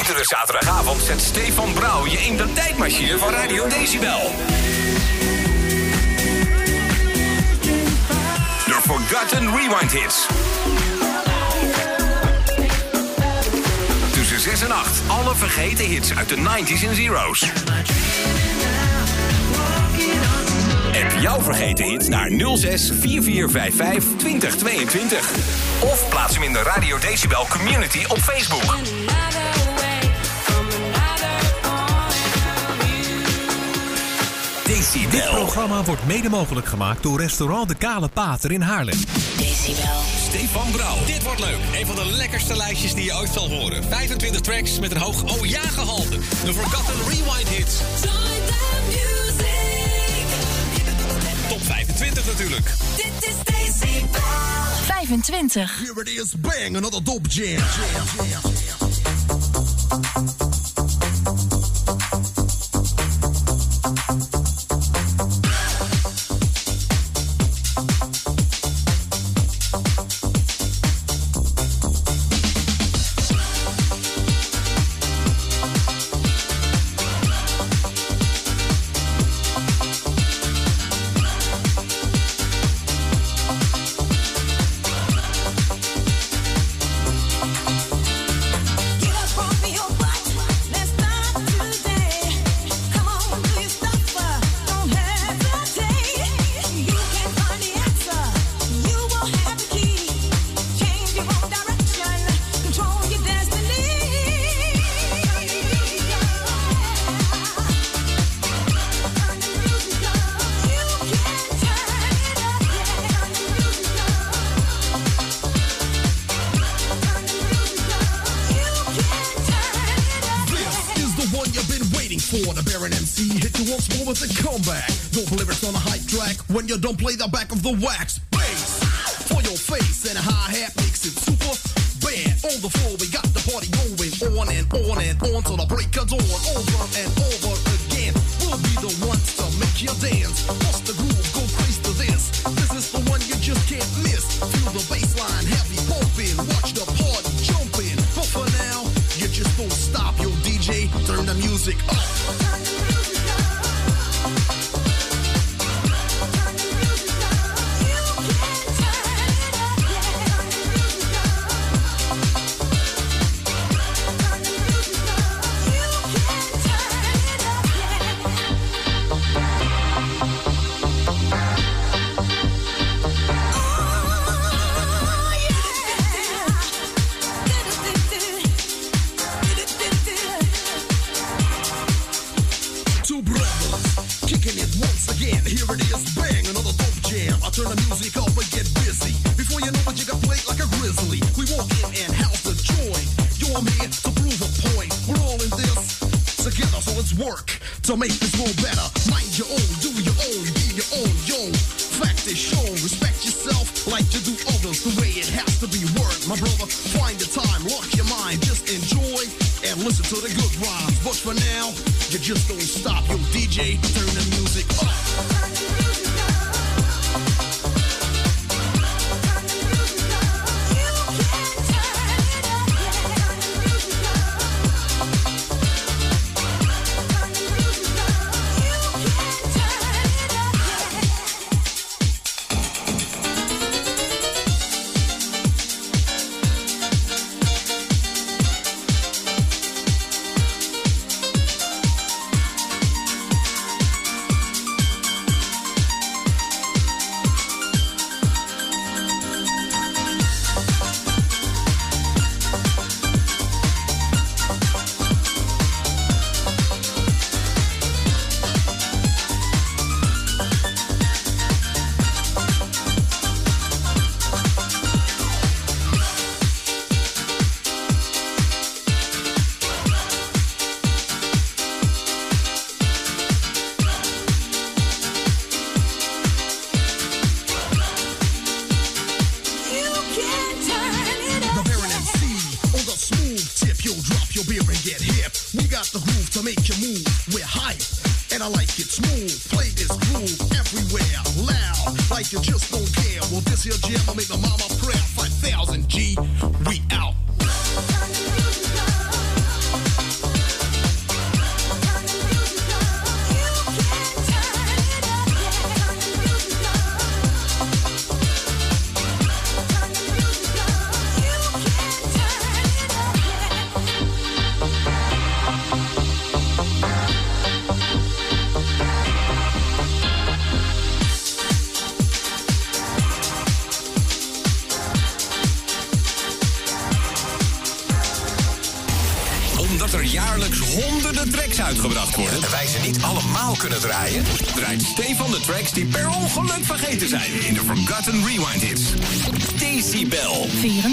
Iedere zaterdagavond zet Stefan Brouw je in de tijdmachine van Radio Decibel. The Forgotten Rewind Hits. Tussen 6 en 8. Alle vergeten hits uit de 90s en zeros. App jouw vergeten hit naar 06 4455 2022. Of plaats hem in de Radio Decibel Community op Facebook. Dit programma wordt mede mogelijk gemaakt door restaurant De Kale Pater in Haarlem. Decibel. Stefan Brouw. Dit wordt leuk. Een van de lekkerste lijstjes die je ooit zal horen. 25 tracks met een hoog oh ja gehalte. De Forgotten Rewind Hits. Join the music. Top 25 natuurlijk. Dit is Decibel. 25. Here it is, bang, another dope jam. jam. don't play the back of the wax. listen to the good rhymes. But for now, you just don't stop. Yo, DJ, turn the music up.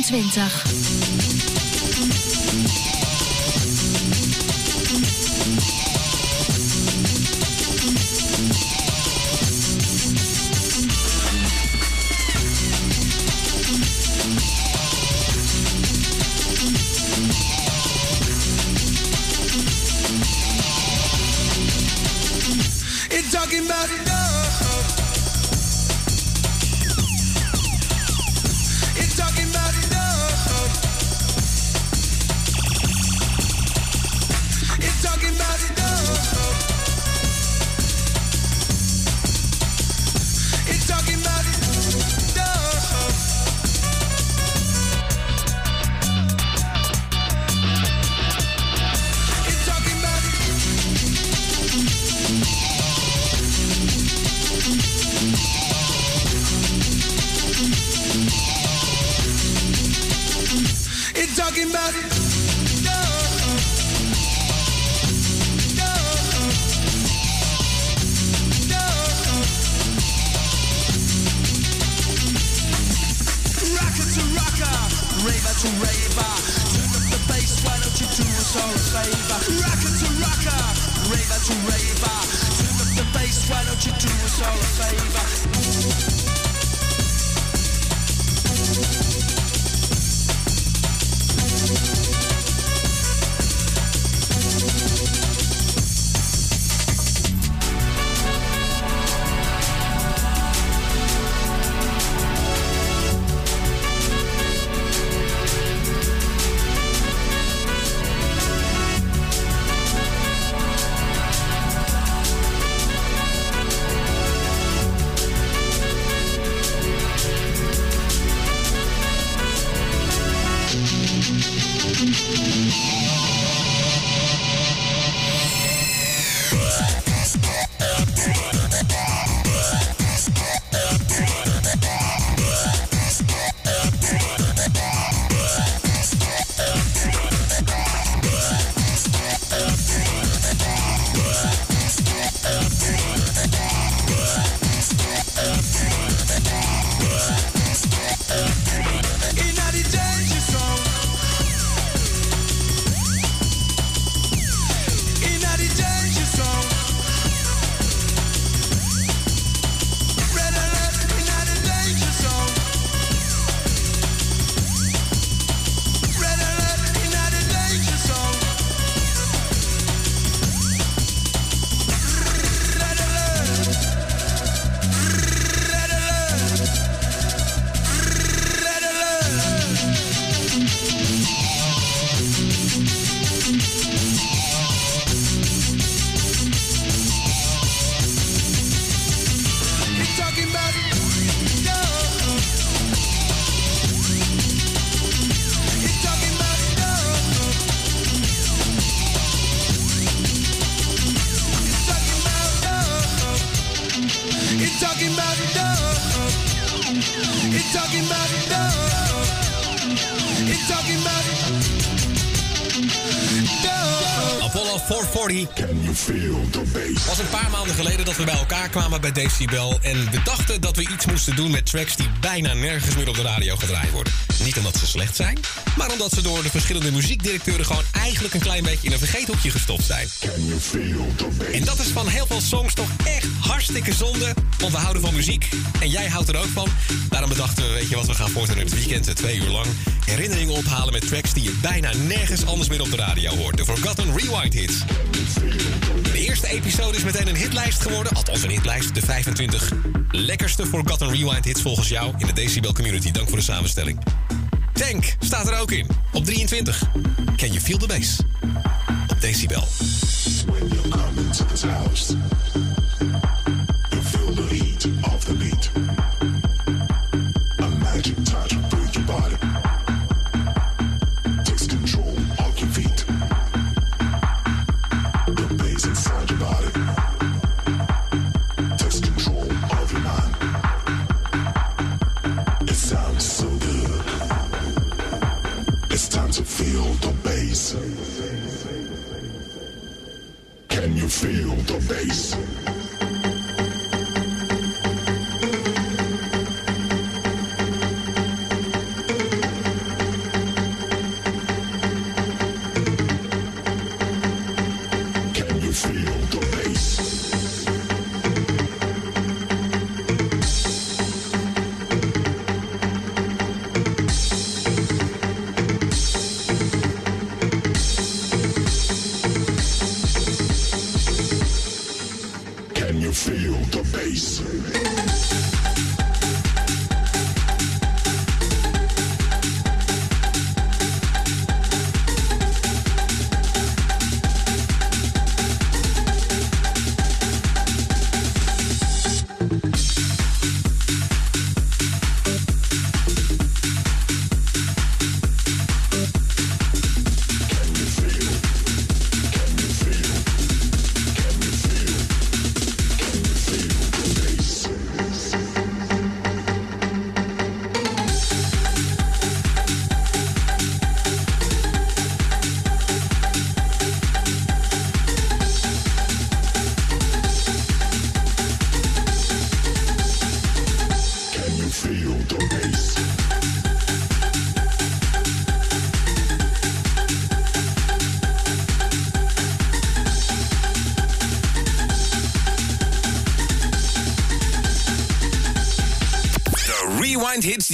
24. Raver to raver. Turn up the bass, why don't you do us all a favor? Rocker to rocker, raver to raver. Turn up the bass, why don't you do us all a favor? Kwamen bij Decibel. En we dachten dat we iets moesten doen met tracks die bijna nergens meer op de radio gedraaid worden. Niet omdat ze slecht zijn, maar omdat ze door de verschillende muziekdirecteuren gewoon eigenlijk een klein beetje in een vergeethoekje gestopt zijn. En dat is van heel veel songs toch echt hartstikke zonde. Want we houden van muziek en jij houdt er ook van. Daarom bedachten we, weet je wat, we gaan voortaan het weekend eh, twee uur lang herinneringen ophalen met tracks die je bijna nergens anders meer op de radio hoort. De Forgotten Rewind hits. Episode is meteen een hitlijst geworden. Althans een hitlijst. De 25 lekkerste Forgotten Rewind hits volgens jou in de Decibel community. Dank voor de samenstelling. Tank staat er ook in. Op 23. Can you feel the bass? Op Decibel. When feel the bass? Can you feel the bass?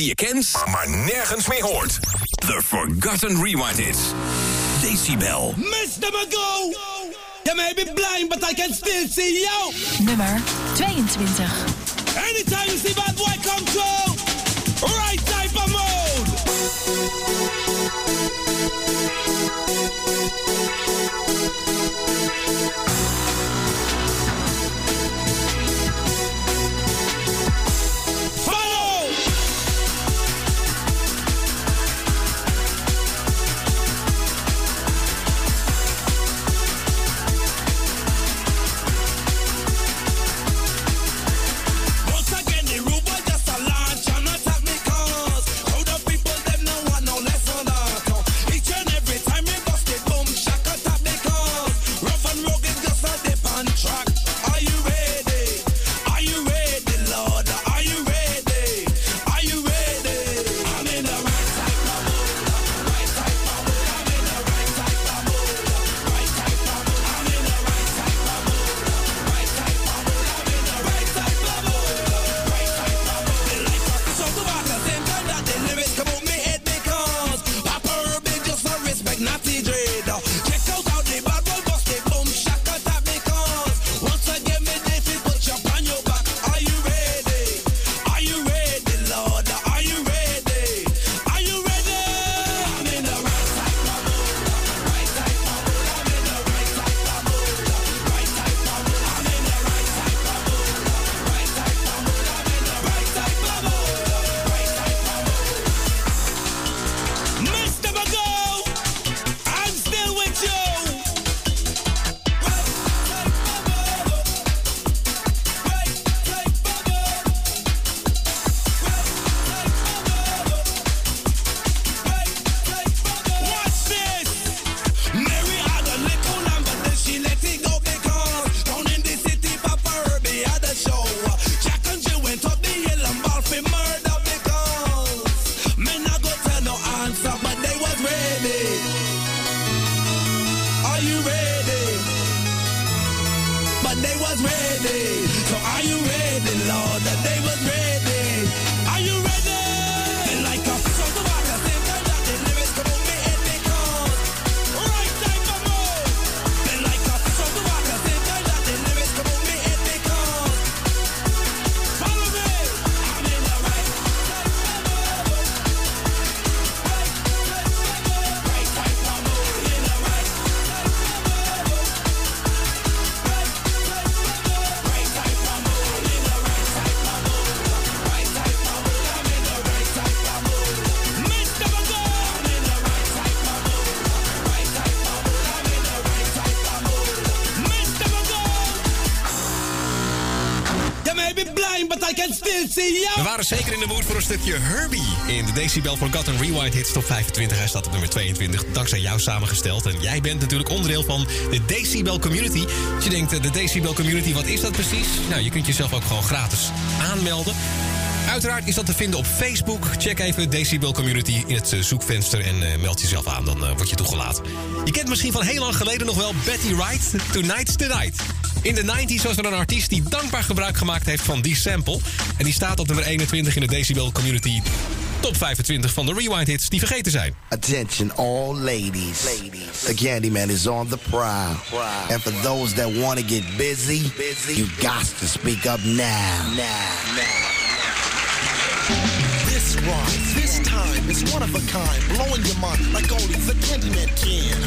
je kent, maar nergens meer hoort. The Forgotten Rewind is Decibel. Mr. Mago! You may be blind, but I can still see you! Nummer 22. Anytime you see bad boy, control! Zeker in de mood voor een stukje Herbie in de Decibel Forgotten Rewind Hits Top 25. Hij staat op nummer 22, dankzij jou samengesteld. En jij bent natuurlijk onderdeel van de Decibel Community. Als je denkt, eh, de Decibel Community, wat is dat precies? Nou, je kunt jezelf ook gewoon gratis aanmelden. Uiteraard is dat te vinden op Facebook. Check even Decibel Community in het eh, zoekvenster en eh, meld jezelf aan. Dan word je toegelaten. Je kent misschien van heel lang geleden nog wel Betty Wright. Tonight's the Night. In de 90s was er een artiest die dankbaar gebruik gemaakt heeft van die sample. En die staat op nummer 21 in de Decibel Community top 25 van de Rewind hits die vergeten zijn. Attention, all ladies. The Candyman is on the prowl. And for those that want to get busy, you got to speak up now. This rhyme, this time is one of a kind, blowing your mind like only the Candyman can.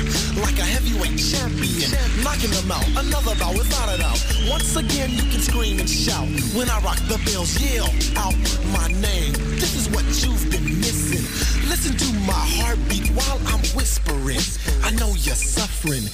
Like a heavyweight champion, knocking them out. Another bout without a doubt. Once again, you can scream and shout when I rock the bells. Yell out my name. This is what you've been missing. Listen to my heartbeat while I'm whispering. I know you're suffering.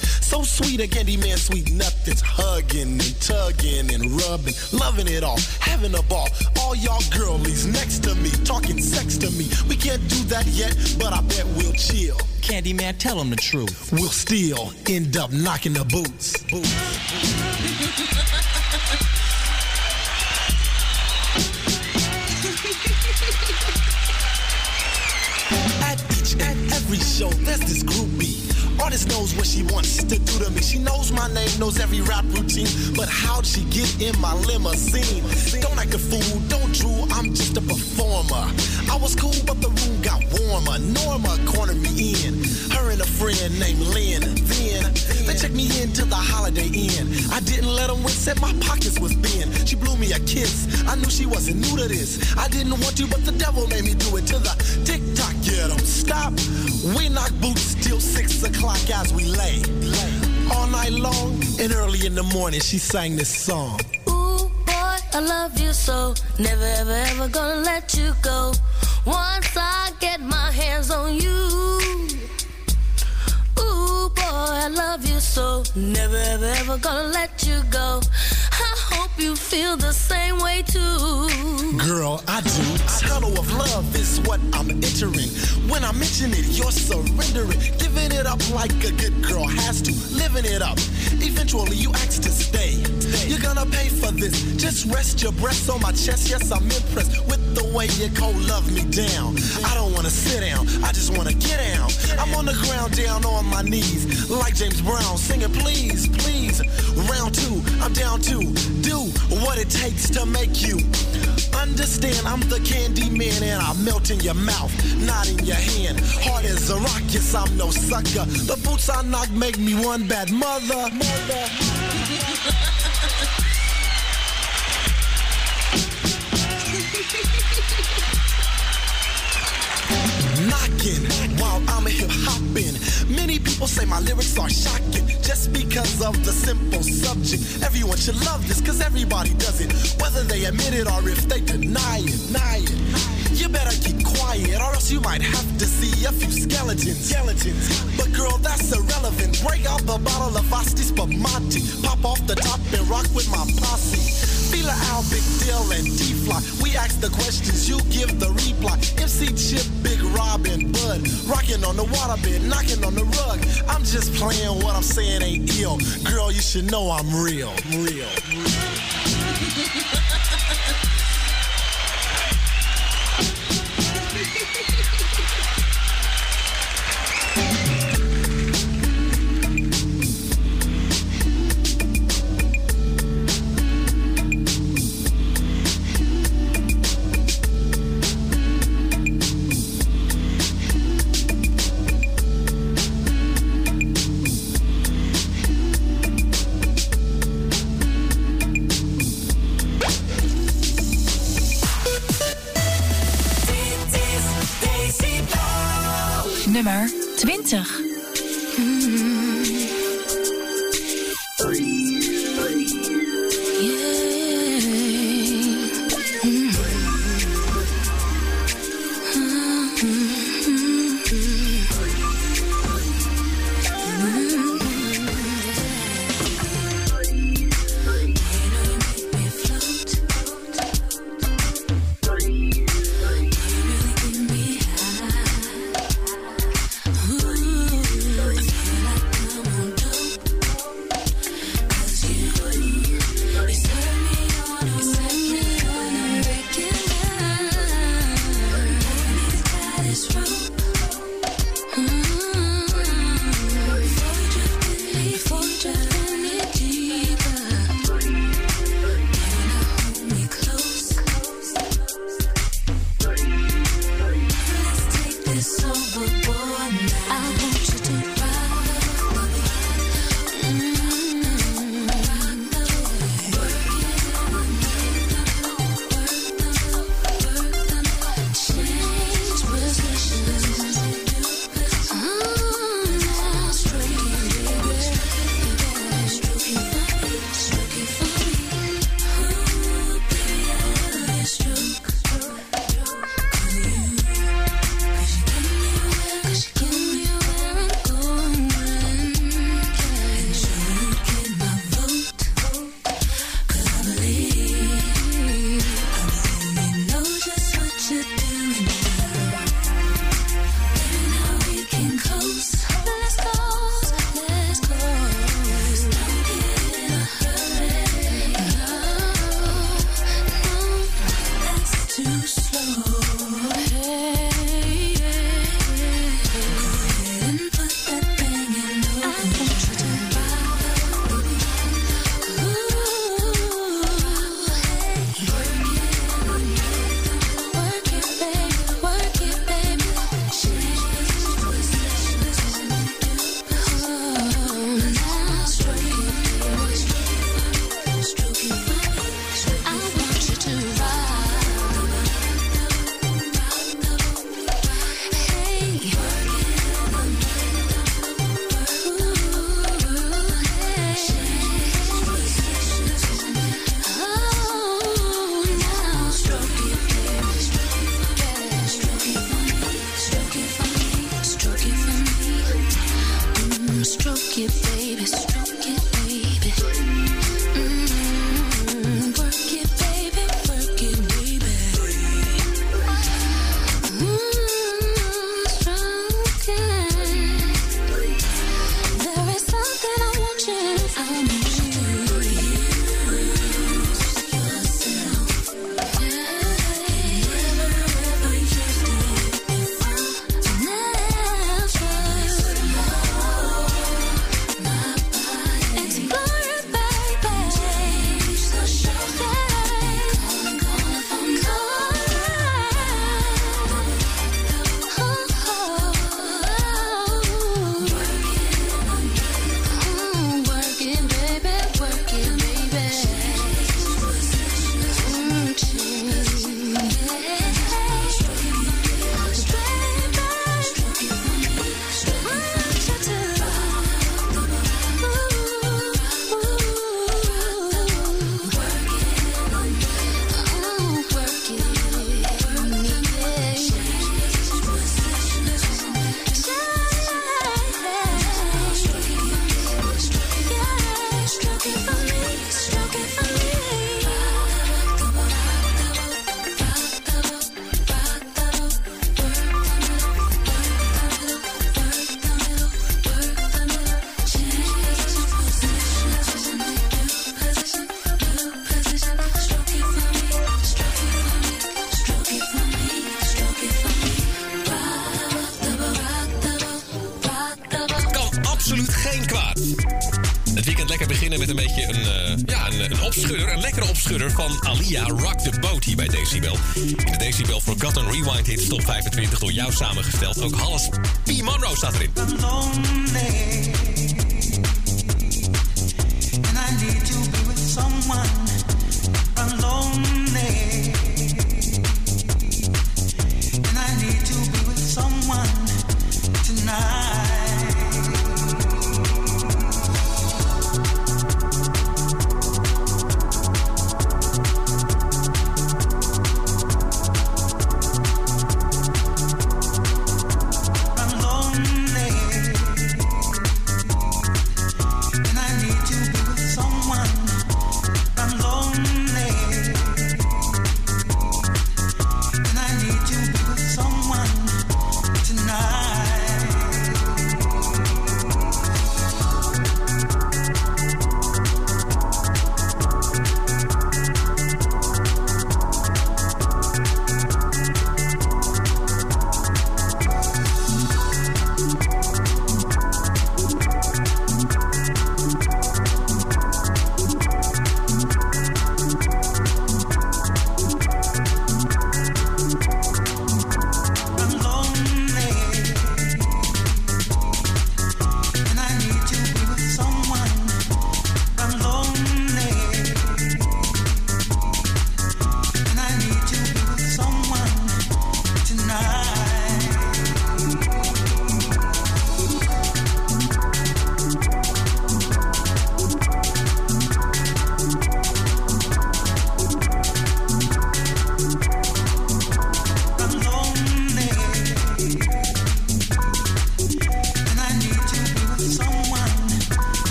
So sweet, a Candyman, sweet nothings. Hugging and tugging and rubbing, loving it all, having a ball. All y'all girlies next to me, talking sex to me. We can't do that yet, but I bet we'll chill. Candyman, tell him the truth. We'll still end up knocking the boots. At each every show, there's this groupie. Artist knows what she wants to do to me. She knows my name, knows every rap routine. But how'd she get in my limousine? Don't act a fool, don't drool, I'm just a performer. I was cool, but the room got warmer. Norma cornered me in. Her and a friend named Lynn. Then they checked me into the Holiday Inn. I didn't let them win, said my pockets was thin. She blew me a kiss. I knew she wasn't new to this. I didn't want to, but the devil made me do it to the tick tock. Get 'em stop. We knock boots till six o'clock as we lay. All night long and early in the morning, she sang this song. Ooh, boy, I love you so. Never, ever, ever gonna let you go. Once I get my hands on you. I love you so. Never, ever, ever gonna let you go. I hope you feel the same way too. Girl, I do. Tunnel of love is what I'm entering. When I mention it, you're surrendering. Giving it up like a good girl has to. Living it up. Eventually, you ask to stay. You're gonna pay for this. Just rest your breasts on my chest. Yes, I'm impressed with the way you cold love me down. I don't wanna sit down. I just wanna get down. I'm on the ground, down on my knees. Like James Brown, singing, please, please. Round two, I'm down to do what it takes to make you understand I'm the candy man and I melt in your mouth, not in your hand. Hard as a rock, yes, I'm no sucker. The boots I knock make me one bad mother. mother. knocking while I'm a hip hopping. Many people say my lyrics are shocking just because of the simple subject. Everyone should love this because everybody does it, whether they admit it or if they deny it. Deny it. You better keep quiet or else you might have to see a few skeletons. Skeletons. But girl, that's irrelevant. Break out the bottle of Asti Spumante. Pop off the top and rock with my posse. Feel Al, Big Deal, and D-Fly. We ask the questions, you give the reply. MC Chip, Big Robin, Bud. Rocking on the waterbed, knocking on the rug. I'm just playing what I'm saying ain't ill. Girl, you should know I'm real. Real. Nummer een beetje een, eh, ja, een, opschudder. Een lekkere opschudder van Alia Rock the Boat hier bij Decibel. In de Decibel Forgotten Rewind Hits Top 25 door jou samengesteld. Ook Halles P. Monroe staat erin.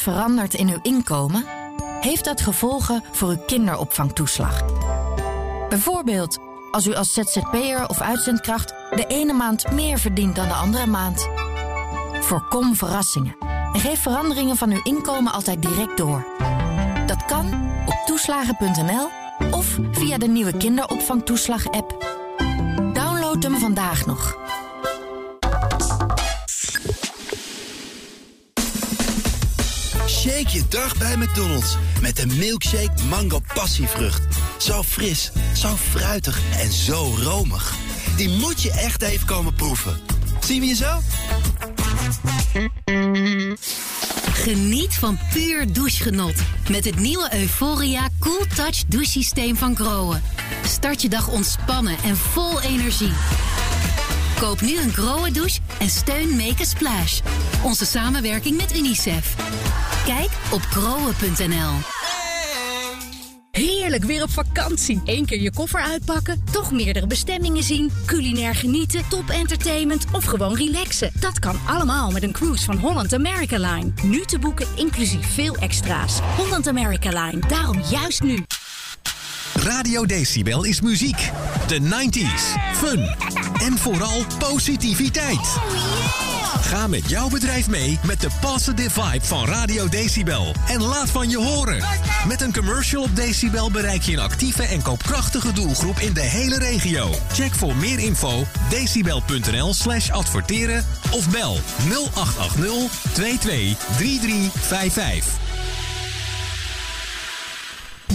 Verandert in uw inkomen, heeft dat gevolgen voor uw kinderopvangtoeslag. Bijvoorbeeld als u als ZZP'er of uitzendkracht de ene maand meer verdient dan de andere maand. Voorkom verrassingen en geef veranderingen van uw inkomen altijd direct door. Dat kan op toeslagen.nl of via de nieuwe kinderopvangtoeslag-app. Download hem vandaag nog. Shake je dag bij McDonald's met een milkshake mango passievrucht. Zo fris, zo fruitig en zo romig. Die moet je echt even komen proeven. Zien we je zo? Geniet van puur douchegenot met het nieuwe Euphoria Cool Touch douchesysteem van Groen. Start je dag ontspannen en vol energie. Koop nu een Groen douche en steun Make a Splash. Onze samenwerking met UNICEF. Kijk op groen.nl. Heerlijk weer op vakantie. Eén keer je koffer uitpakken, toch meerdere bestemmingen zien, culinair genieten, top entertainment of gewoon relaxen. Dat kan allemaal met een cruise van Holland America Line. Nu te boeken inclusief veel extra's. Holland America Line, daarom juist nu. Radio Decibel is muziek. De 90s, fun en vooral positiviteit. Ga met jouw bedrijf mee met de positive vibe van Radio Decibel. En laat van je horen. Met een commercial op Decibel bereik je een actieve en koopkrachtige doelgroep in de hele regio. Check voor meer info decibel.nl slash adverteren of bel 0880 223355.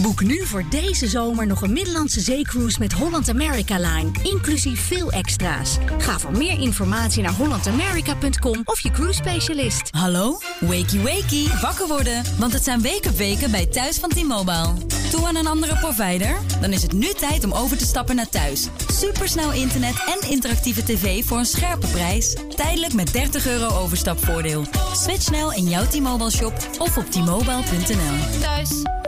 Boek nu voor deze zomer nog een Middellandse zeecruise met Holland America Line. Inclusief veel extra's. Ga voor meer informatie naar hollandamerica.com of je cruise specialist. Hallo? Wakey wakey, wakker worden. Want het zijn wake weken bij Thuis van T-Mobile. Toe aan een andere provider? Dan is het nu tijd om over te stappen naar Thuis. Supersnel internet en interactieve tv voor een scherpe prijs. Tijdelijk met 30 euro overstapvoordeel. Switch snel in jouw T-Mobile shop of op t-mobile.nl. Thuis.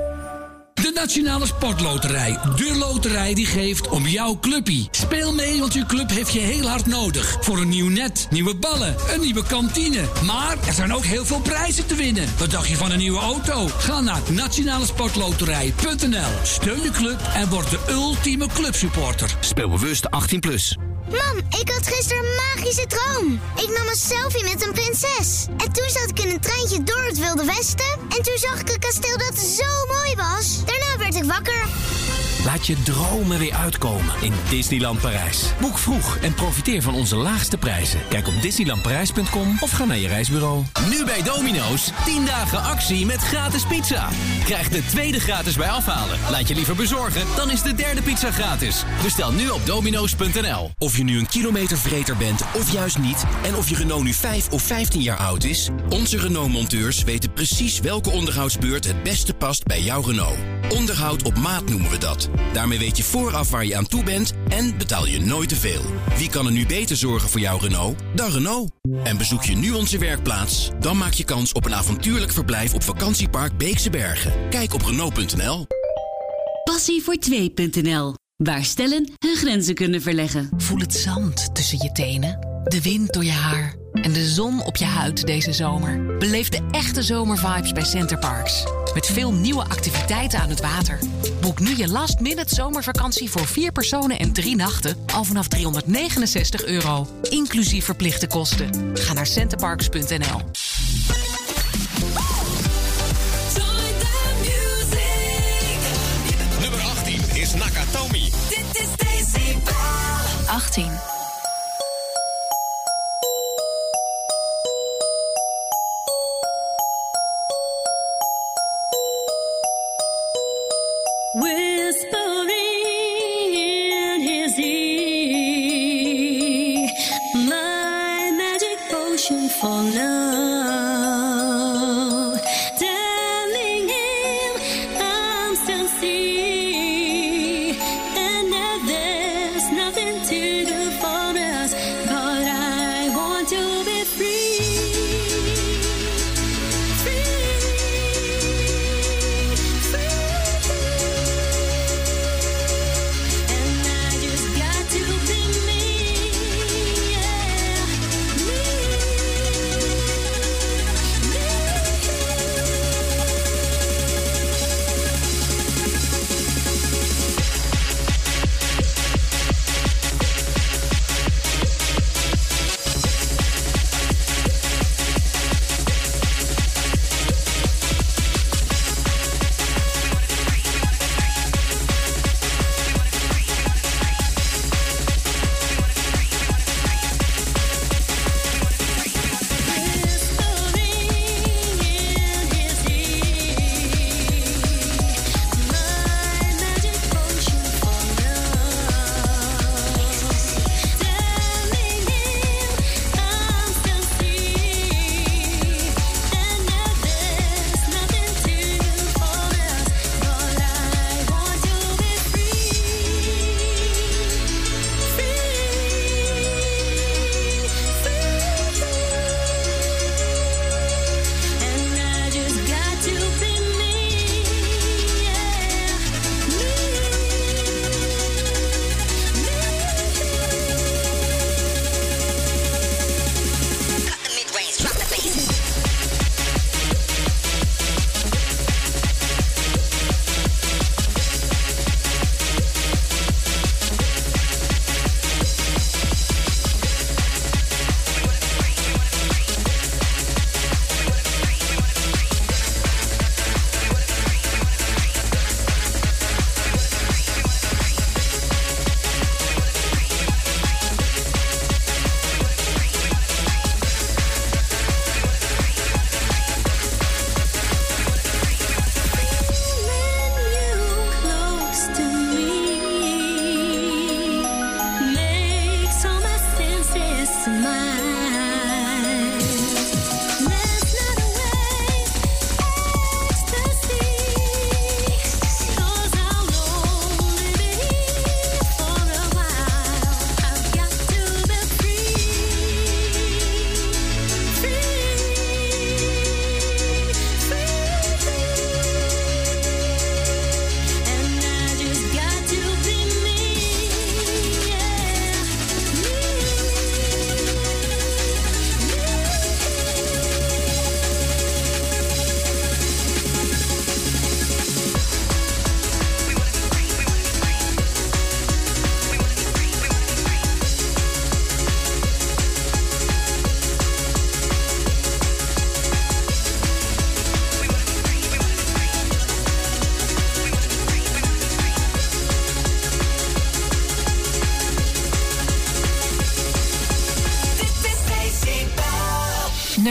De Nationale Sportloterij. De loterij die geeft om jouw clubpie. Speel mee, want je club heeft je heel hard nodig. Voor een nieuw net, nieuwe ballen, een nieuwe kantine. Maar er zijn ook heel veel prijzen te winnen. Wat dacht je van een nieuwe auto? Ga naar nationalesportloterij.nl. Steun je club en word de ultieme clubsupporter. Speel bewust 18+. Plus. Mam, ik had gisteren een magische droom. Ik nam een selfie met een prinses. En toen zat ik in een treintje door het Wilde Westen. En toen zag ik een kasteel dat zo mooi was. Daarna werd ik wakker. Laat je dromen weer uitkomen in Disneyland Parijs. Boek vroeg en profiteer van onze laagste prijzen. Kijk op disneylandparijs.com of ga naar je reisbureau. Nu bij Domino's, 10 dagen actie met gratis pizza. Krijg de tweede gratis bij afhalen. Laat je liever bezorgen, dan is de derde pizza gratis. Bestel nu op domino's.nl. Of je nu een kilometervreter bent of juist niet... en of je Renault nu 5 of 15 jaar oud is... onze Renault-monteurs weten precies welke onderhoudsbeurt het beste past bij jouw Renault. Onderhoud op maat noemen we dat. Daarmee weet je vooraf waar je aan toe bent en betaal je nooit te veel. Wie kan er nu beter zorgen voor jouw Renault dan Renault? En bezoek je nu onze werkplaats? Dan maak je kans op een avontuurlijk verblijf op vakantiepark Beekse Bergen. Kijk op Renault.nl. Passie voor 2.nl. Waar stellen hun grenzen kunnen verleggen. Voel het zand tussen je tenen, de wind door je haar en de zon op je huid deze zomer. Beleef de echte zomervibes bij Centerparks. Met veel nieuwe activiteiten aan het water. Boek nu je last minute zomervakantie voor vier personen en drie nachten al vanaf 369 euro. Inclusief verplichte kosten. Ga naar centerparks.nl. Nummer 18 is Nakatomi. Dit is Decibel. 18.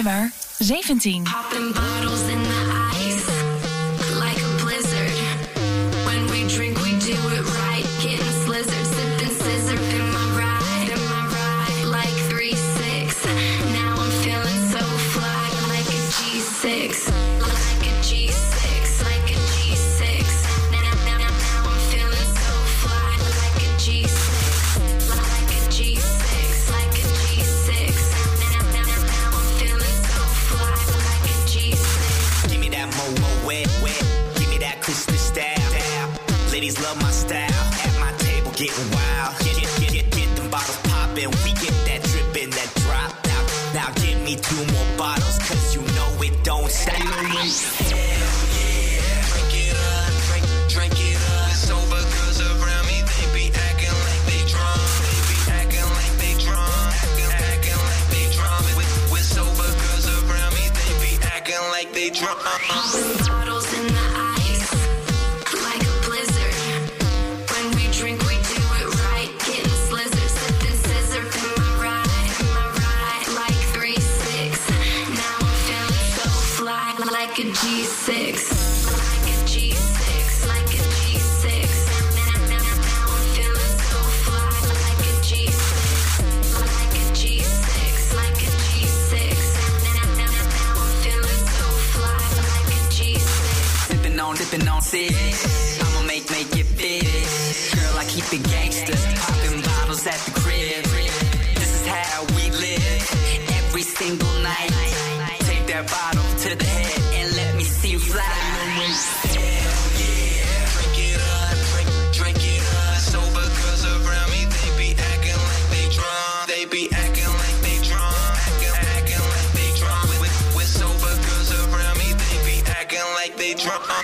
nummer 17.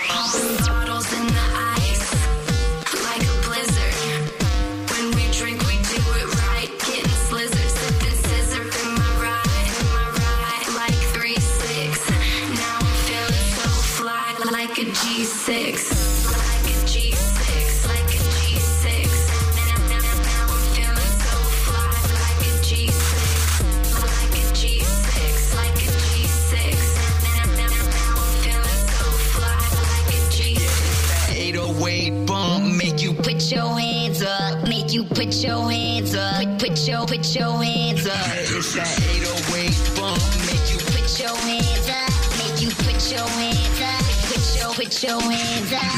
Thank you. put your hands up. Put, put your, put your hands up. It's that 808 bump. Make you put your hands up. Make you put your hands up. Put your, put your hands up.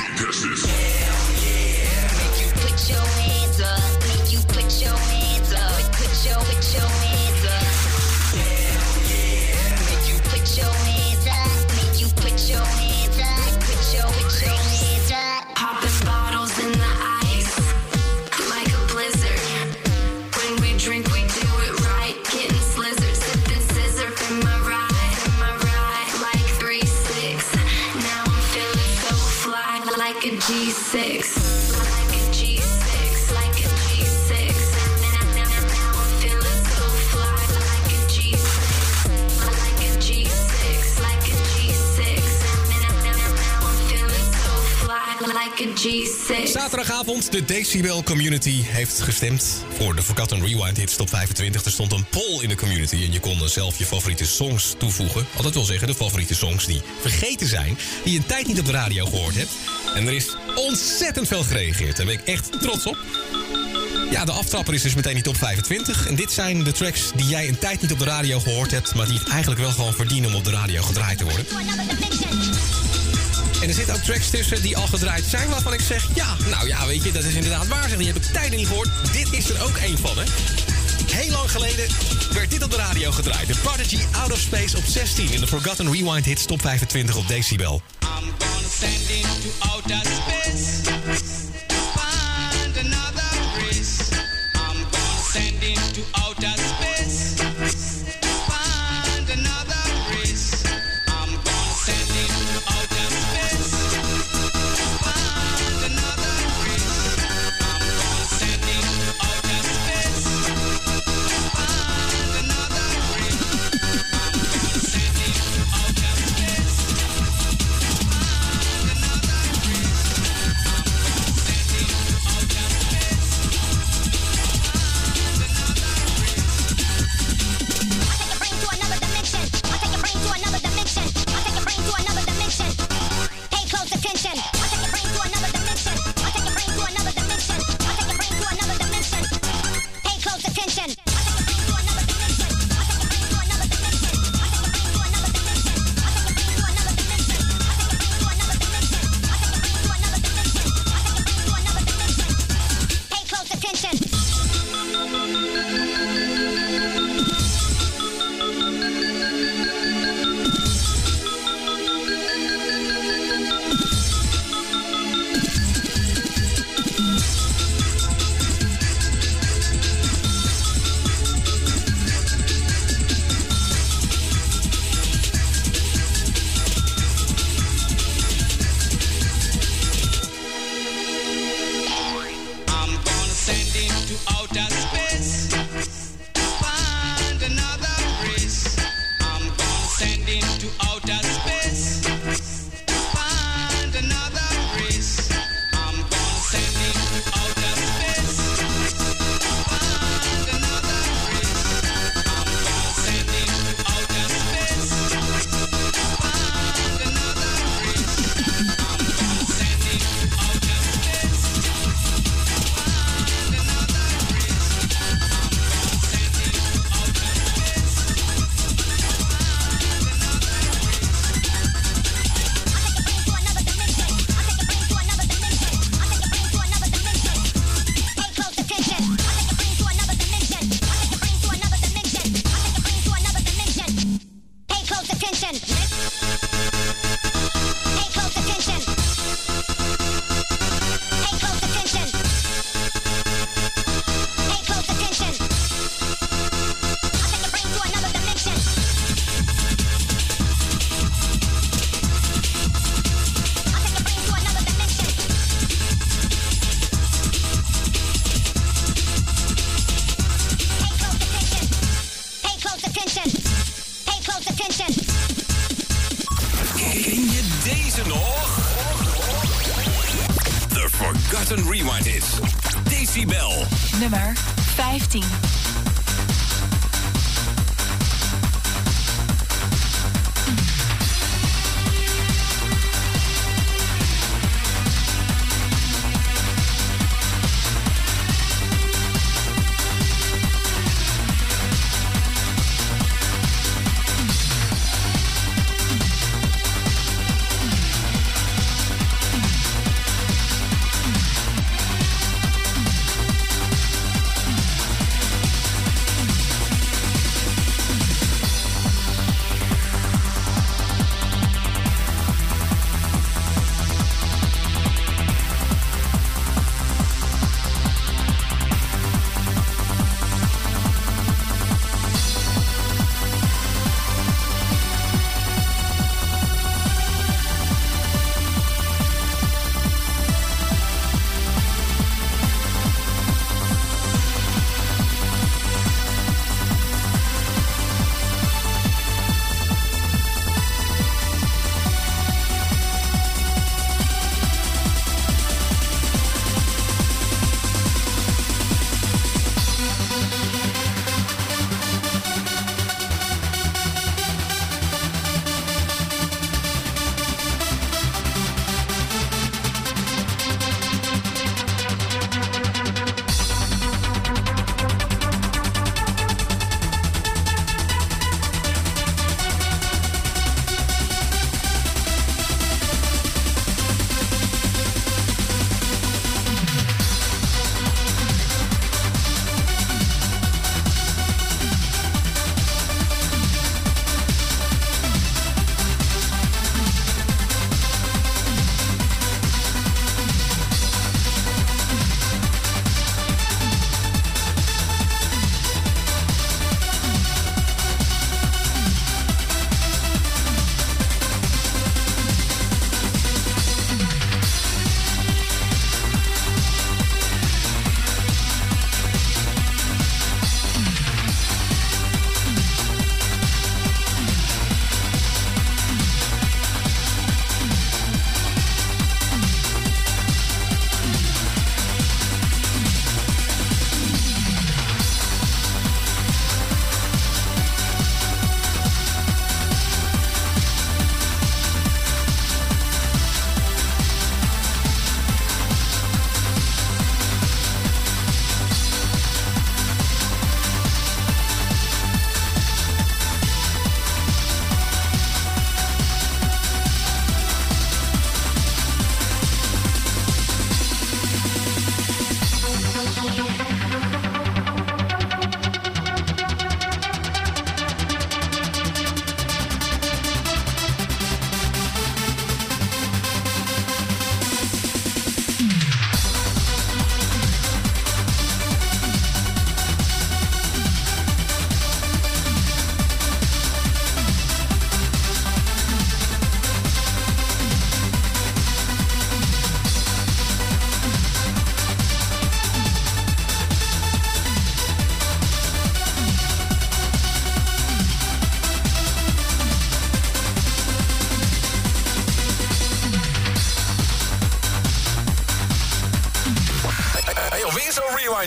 Zaterdagavond, de Decibel Community heeft gestemd voor de Forgotten Rewind Hits Top 25. Er stond een poll in de community en je kon eh, zelf je favoriete songs toevoegen. Al dat wil zeggen, de favoriete songs die vergeten zijn, die je een tijd niet op de radio gehoord hebt. En er is ontzettend veel gereageerd. Daar ben ik echt trots op. Ja, de aftrapper is dus meteen die top 25. En dit zijn de tracks die jij een tijd niet op de radio gehoord hebt... maar die het eigenlijk wel gewoon verdienen om op de radio gedraaid te worden. En er zitten ook tracks tussen die al gedraaid zijn, waarvan ik zeg: ja, nou ja, weet je, dat is inderdaad waar. Zeg, die heb ik tijden niet gehoord. Dit is er ook één van, hè? Heel lang geleden werd dit op de radio gedraaid. De Prodigy Out of Space op 16 in de Forgotten Rewind Hits top 25 op Decibel. I'm space.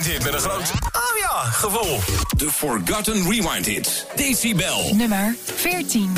Rewind met een groot... Ah ja, gevoel. De Forgotten Rewind Hit. Decibel. Nummer 14.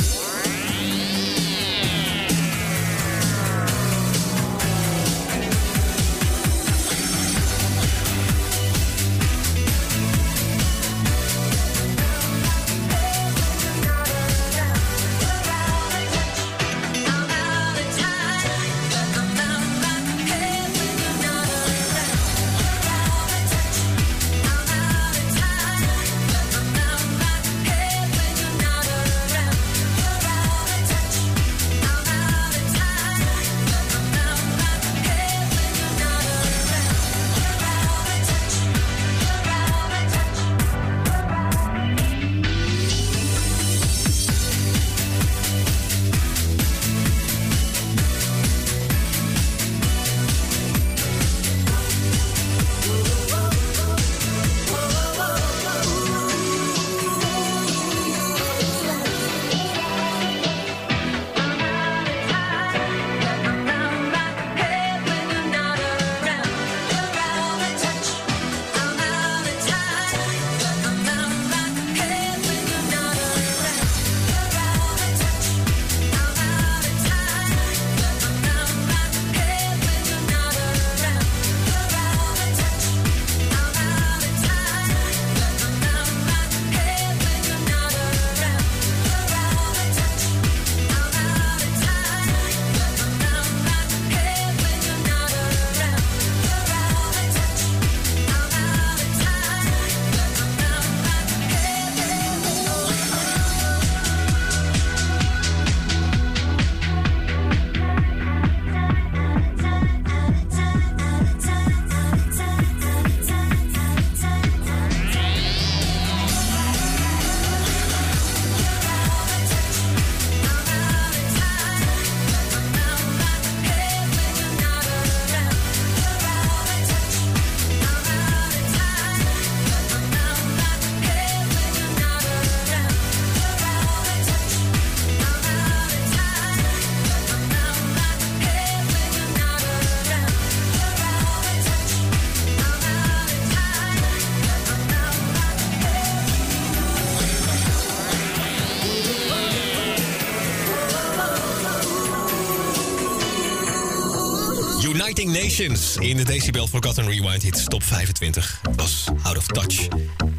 In de Decibel Forgotten Rewind Hits Top 25. Dat was Out of Touch.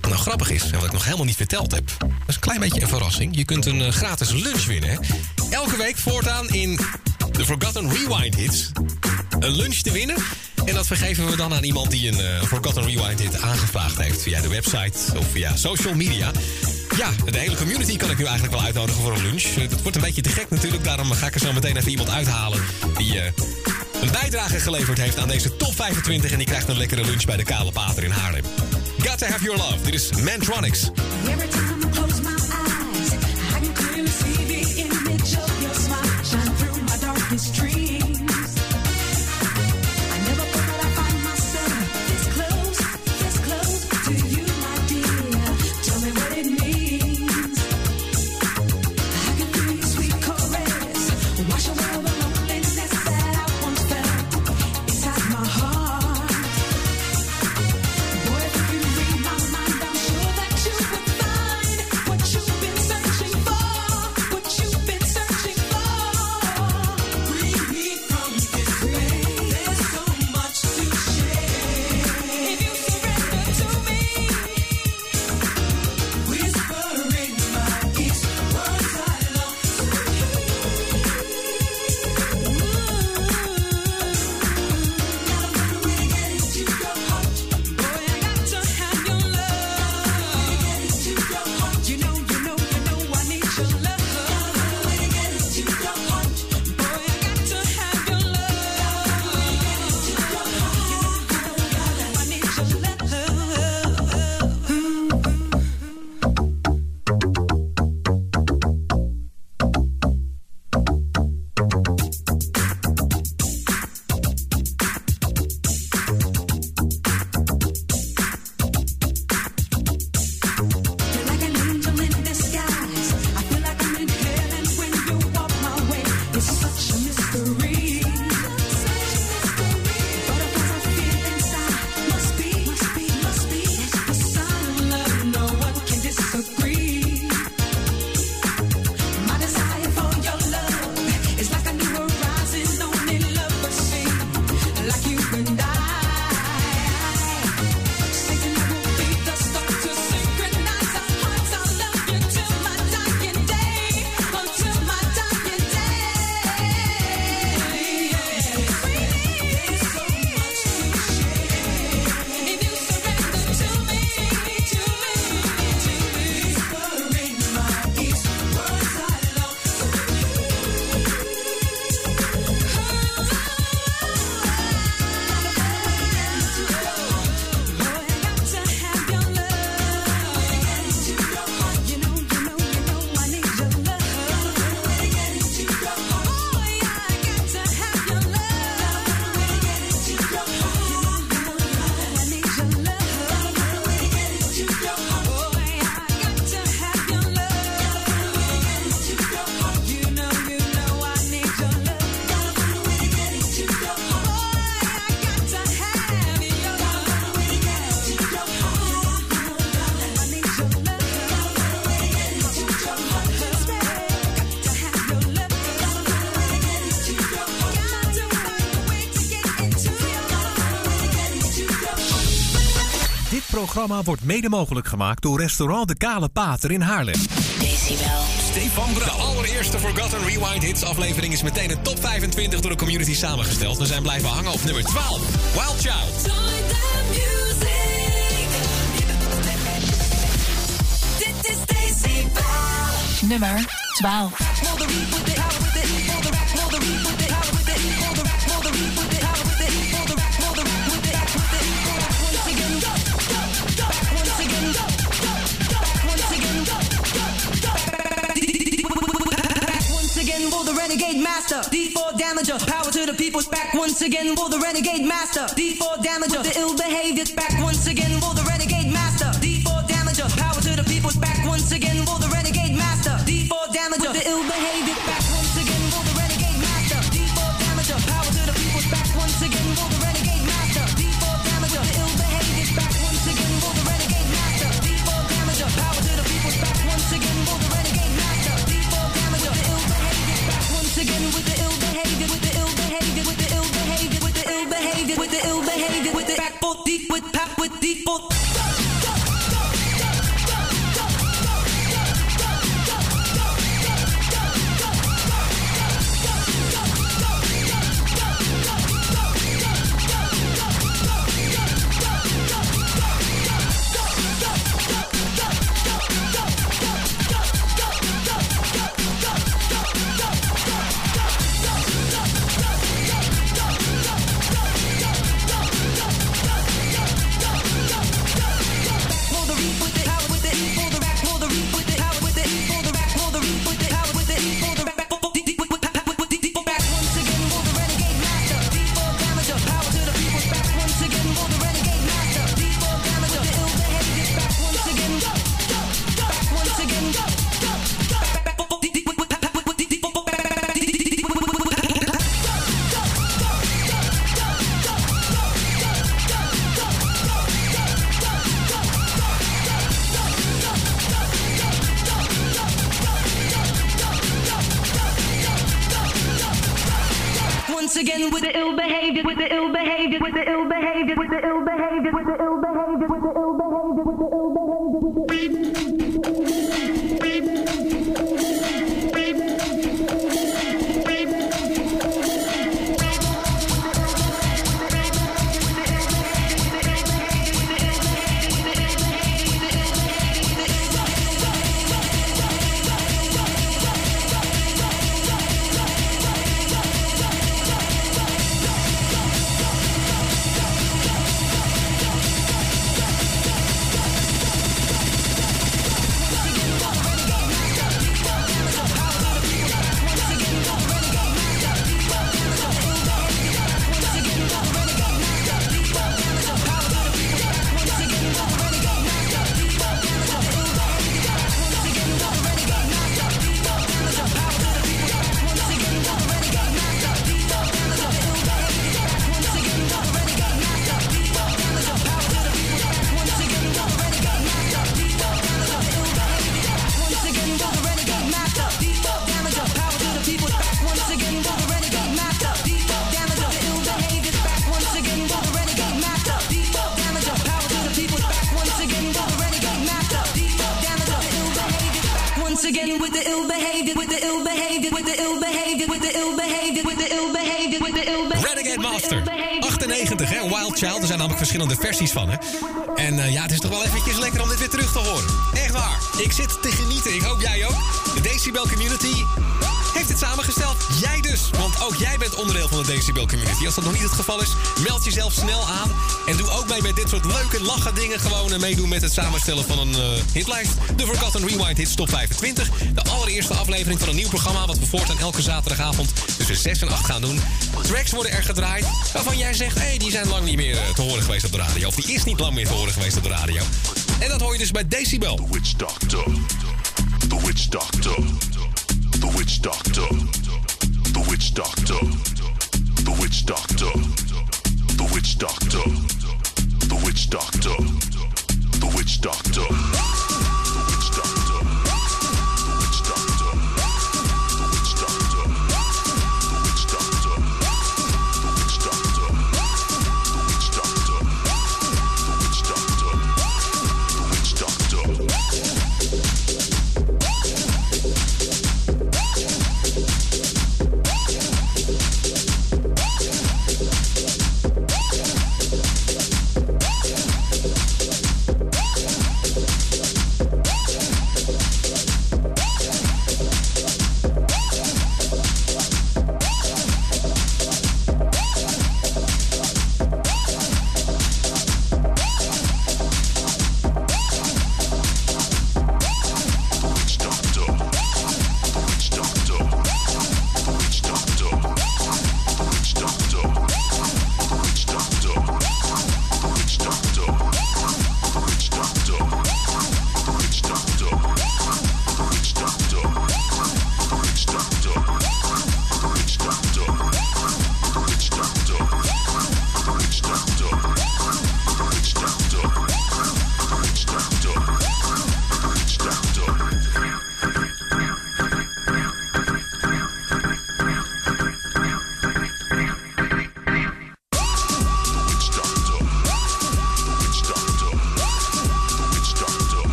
Wat nou grappig is, en wat ik nog helemaal niet verteld heb... dat is een klein beetje een verrassing. Je kunt een eh, gratis lunch winnen. Elke week voortaan in de Forgotten Rewind Hits... een lunch te winnen. En dat vergeven we dan aan iemand die een eh, Forgotten Rewind hit aangevraagd heeft... via de website of via social media... Ja, de hele community kan ik nu eigenlijk wel uitnodigen voor een lunch. Dat wordt een beetje te gek natuurlijk. Daarom ga ik er zo meteen even iemand uithalen die eh, een bijdrage geleverd heeft aan deze top 25. En die krijgt een lekkere lunch bij de Kale Pater in Haarlem. Got to have your love. Dit is Mantronics. Programma wordt mede mogelijk gemaakt door restaurant De Kale Pater in Haarlem. Decibel. Stefan Brouw. De allereerste Forgotten Rewind Hits aflevering is meteen de top 25 door de community samengesteld. We zijn blijven hangen op nummer 12. Wild Child. Dit is Decibel. Nummer 12. Once again, for the renegade master. D4 damager. The ill behavior. Van, hè? En eh, ja, het is toch wel eventjes lekker om dit weer terug te horen. Echt waar. Ik zit te genieten. Ik hoop jij ook. De Decibel Community heeft het samengesteld. Jij dus. Want ook jij bent onderdeel van de Decibel Community. Als dat nog niet het geval is, meld jezelf snel aan. En doe ook mee met dit soort leuke lachen dingen. Gewoon eh, meedoen met het samenstellen van een eh, hitlijst. De Forgotten Rewind Hits Top 25. De allereerste aflevering van een nieuw programma... wat we voortaan elke zaterdagavond tussen 6 en 8 gaan doen. Tracks worden er gedraaid waarvan jij zegt... hé, hey, die zijn lang niet meer eh, te horen geweest op de radio. Of die is niet lang meer te horen geweest op de radio. En dat hoor je dus bij Decibel. The Witch Doctor. The Witch Doctor. The Witch Doctor. The Witch Doctor. The Witch Doctor.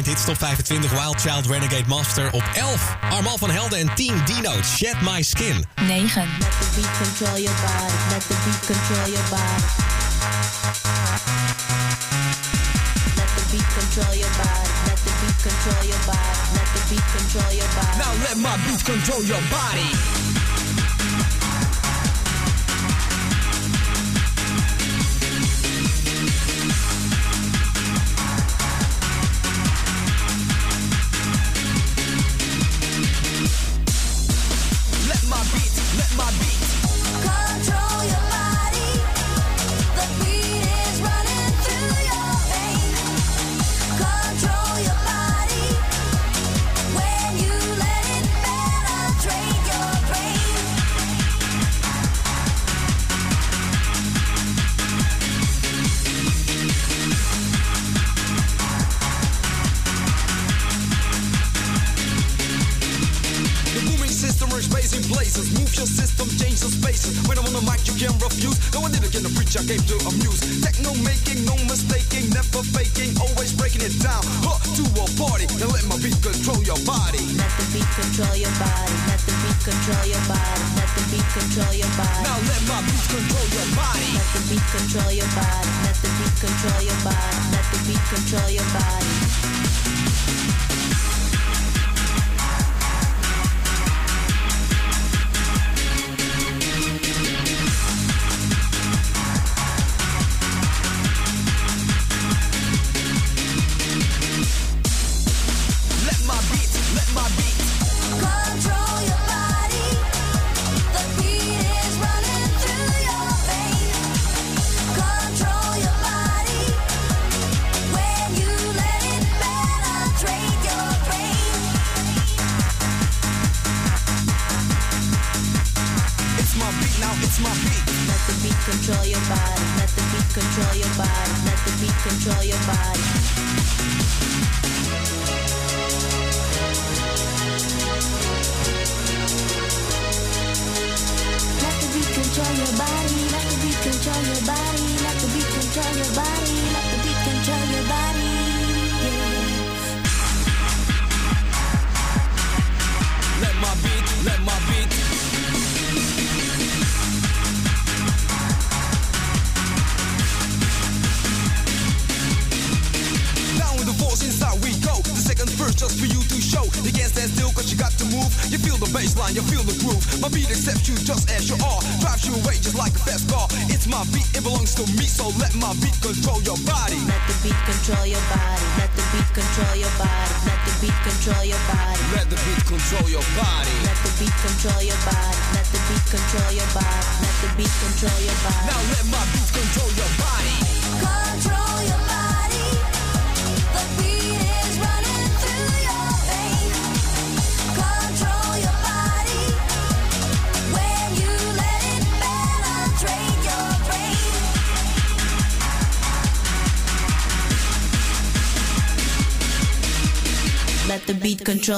Rewind Hits Top 25 Wild Child Renegade Master op 11. Armal van Helden en Team Dino, Shed My Skin. 9. Let the beat control your body. Let the beat control your body. Let the beat control your body. Let the beat control your body. Let the beat control your body. Now let my beat control your body.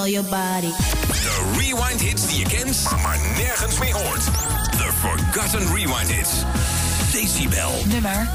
your body. De rewind hits die je kent, maar nergens meer hoort. The Forgotten Rewind Hits. Decibel. Nummer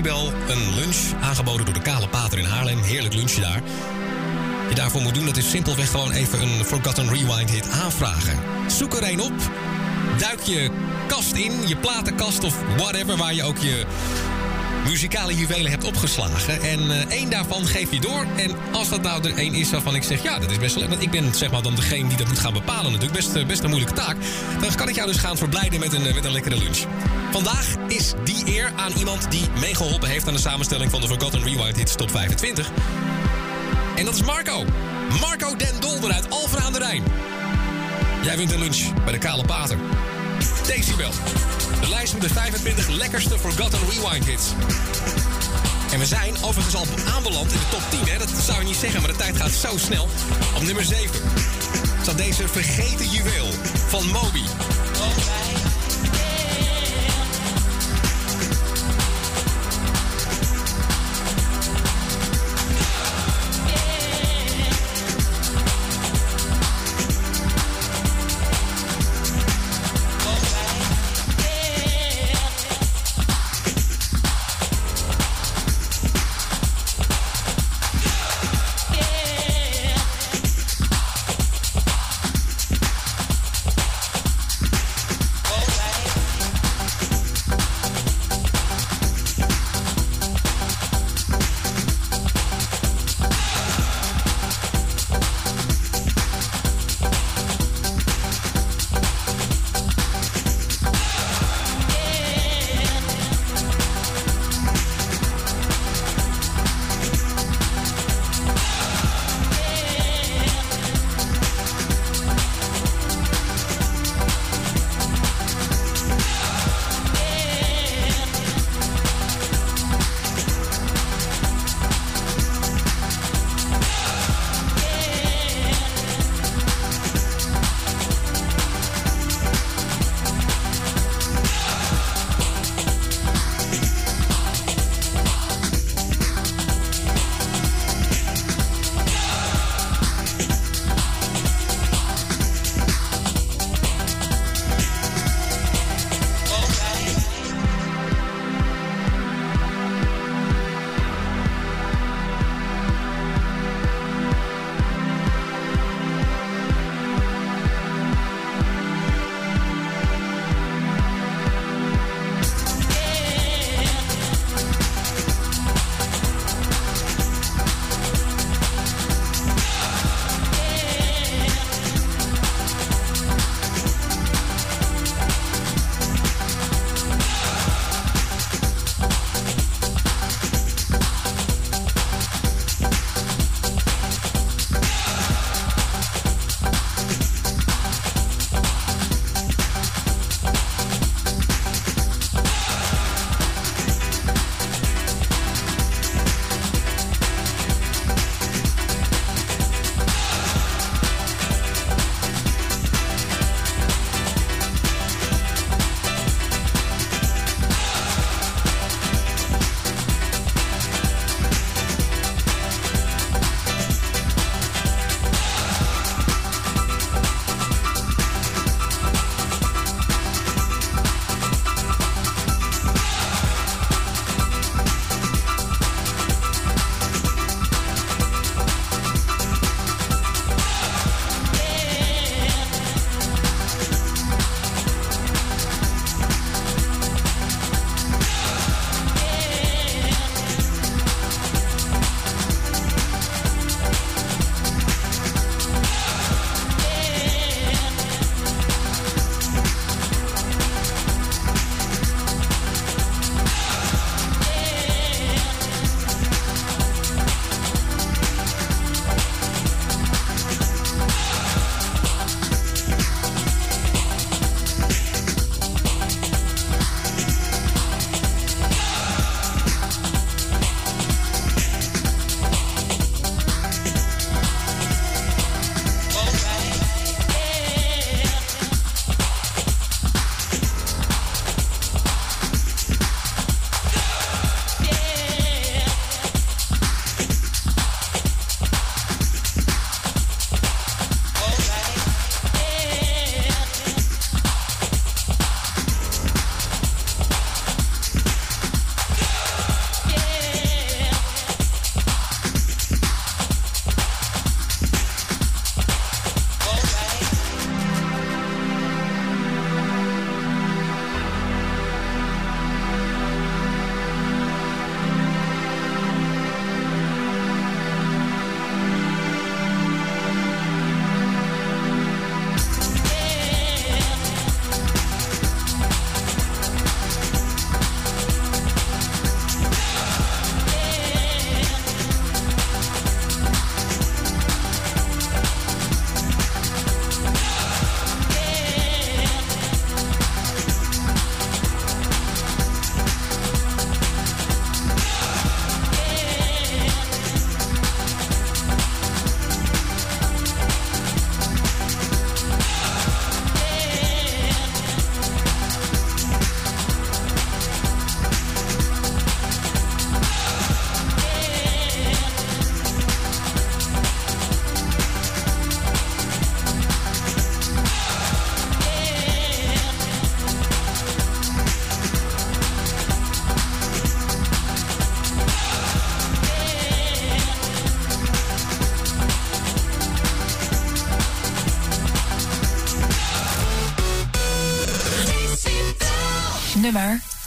Een lunch aangeboden door de Kale Pater in Haarlem. Heerlijk lunchje daar. Wat je daarvoor moet doen, dat is simpelweg gewoon even een Forgotten Rewind Hit aanvragen. Zoek er een op. Duik je kast in, je platenkast of whatever, waar je ook je muzikale juwelen hebt opgeslagen. En eh, één daarvan geef je door. En als dat nou er één is waarvan ik zeg, ja, dat is best wel... Want ik ben zeg maar dan degene die dat moet gaan bepalen natuurlijk. Best, eh, best een moeilijke taak. Dan kan ik jou dus gaan verblijden met een, eh, met een lekkere lunch. Vandaag is die eer aan iemand die meegeholpen heeft... aan de samenstelling van de Forgotten Rewind Hits Top 25. En dat is Marco. Marco Den Dolder uit Alphen aan de Rijn. Jij wint een lunch bij de Kale Pater. Decibel. De lijst met de 25 lekkerste Forgotten Rewind hits. En we zijn overigens al aanbeland in de top 10. Hè? Dat zou je niet zeggen, maar de tijd gaat zo snel. Op nummer 7 staat deze vergeten juweel van Moby.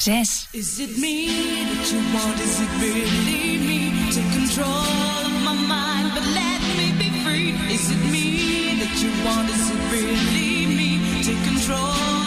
6. Is it me that you want? Is it really me? Take control of my mind, but let me be free. Is it me that you want? Is it really me? Take control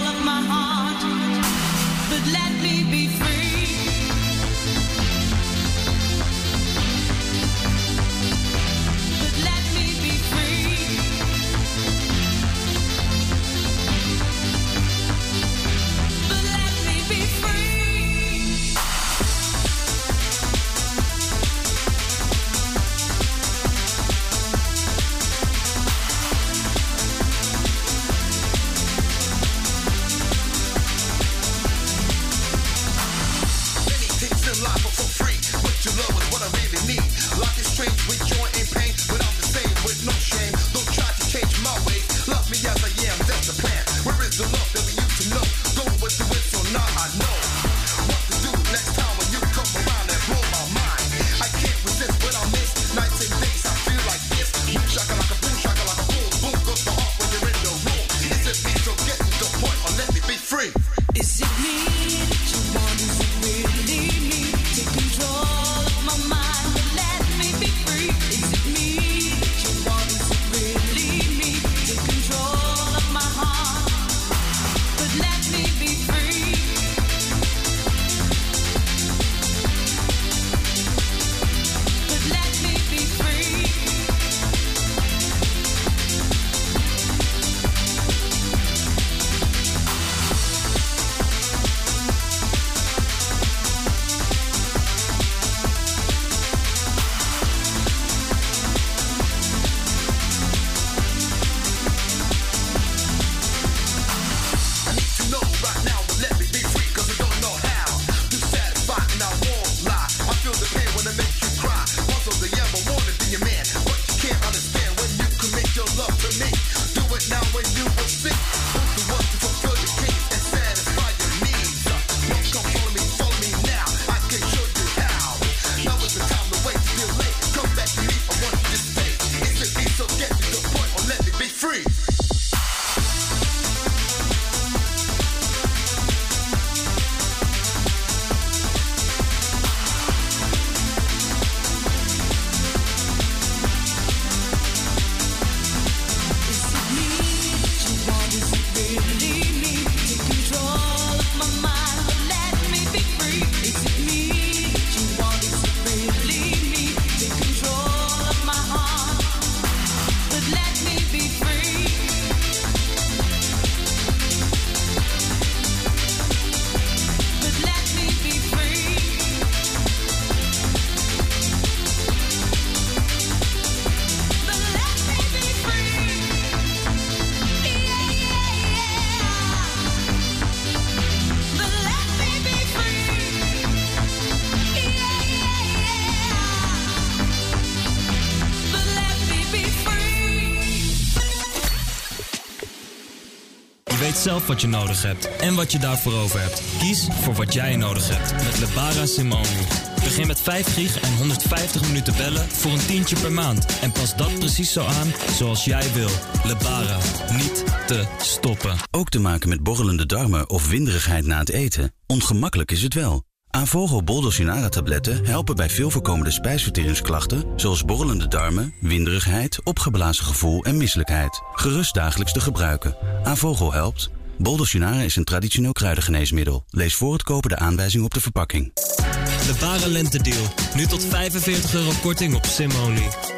zelf wat je nodig hebt en wat je daarvoor over hebt. Kies voor wat jij nodig hebt met Lebara Simone. Begin met 5 gig en 150 minuten bellen voor een tientje per maand. En pas dat precies zo aan zoals jij wil. Lebara, niet te stoppen. Ook te maken met borrelende darmen of winderigheid na het eten? Ongemakkelijk is het wel. Avogel Boldosinara tabletten helpen bij veel voorkomende spijsverteringsklachten zoals borrelende darmen, winderigheid, opgeblazen gevoel en misselijkheid. Gerust dagelijks te gebruiken. Avogel helpt. Boldosinara is een traditioneel kruidengeneesmiddel. Lees voor het kopen de aanwijzing op de verpakking. Lebara Lentedeal. Nu tot 45 euro korting op Simonie.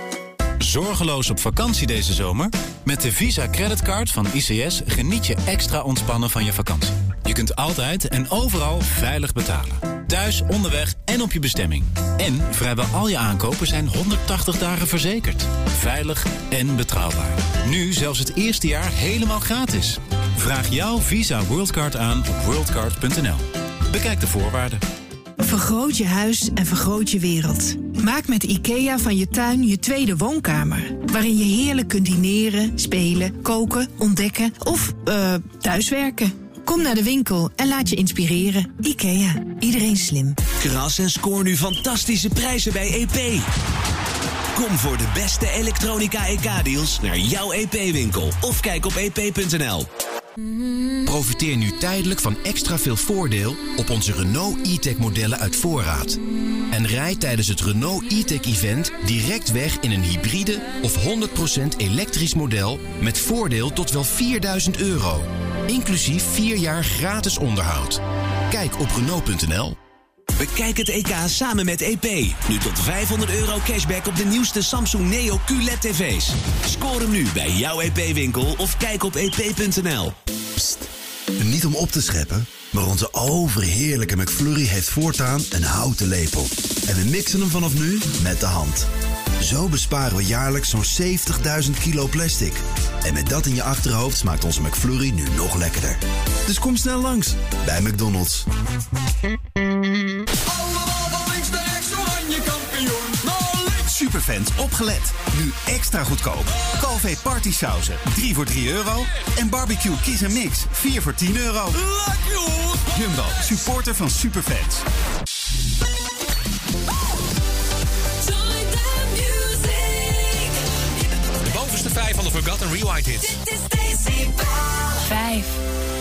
Zorgeloos op vakantie deze zomer? Met de Visa Creditcard van ICS geniet je extra ontspannen van je vakantie. Je kunt altijd en overal veilig betalen. Thuis, onderweg en op je bestemming. En vrijwel al je aankopen zijn 180 dagen verzekerd. Veilig en betrouwbaar. Nu zelfs het eerste jaar helemaal gratis. Vraag jouw Visa Worldcard aan op worldcard.nl. Bekijk de voorwaarden. Vergroot je huis en vergroot je wereld. Maak met IKEA van je tuin je tweede woonkamer. Waarin je heerlijk kunt dineren, spelen, koken, ontdekken of eh thuiswerken. Kom naar de winkel en laat je inspireren. IKEA, iedereen slim. Kras en scoor nu fantastische prijzen bij EP. Kom voor de beste elektronica EK-deals naar jouw EP-winkel of kijk op ep.nl. Profiteer nu tijdelijk van extra veel voordeel op onze Renault e-tech modellen uit voorraad. En rijd tijdens het Renault e-tech event direct weg in een hybride of 100% elektrisch model met voordeel tot wel 4000 euro. Inclusief 4 jaar gratis onderhoud. Kijk op Renault.nl. Bekijk het EK samen met EP. Nu tot 500 euro cashback op de nieuwste Samsung Neo QLED tv's. Score hem nu bij jouw EP-winkel of kijk op ep.nl. Niet om op te scheppen, maar onze overheerlijke McFlurry heeft voortaan een houten lepel. En we mixen hem vanaf nu met de hand. Zo besparen we jaarlijks zo'n 70.000 kilo plastic. En met dat in je achterhoofd smaakt onze McFlurry nu nog lekkerder. Dus kom snel langs bij McDonald's. Superfans opgelet. Nu extra goedkoop. Calvé party sauzen 3 voor 3 euro. En barbecue kies en mix 4 voor 10 euro. Jumbo, supporter van Superfans. De Forgotten Rewind hits. Vijf.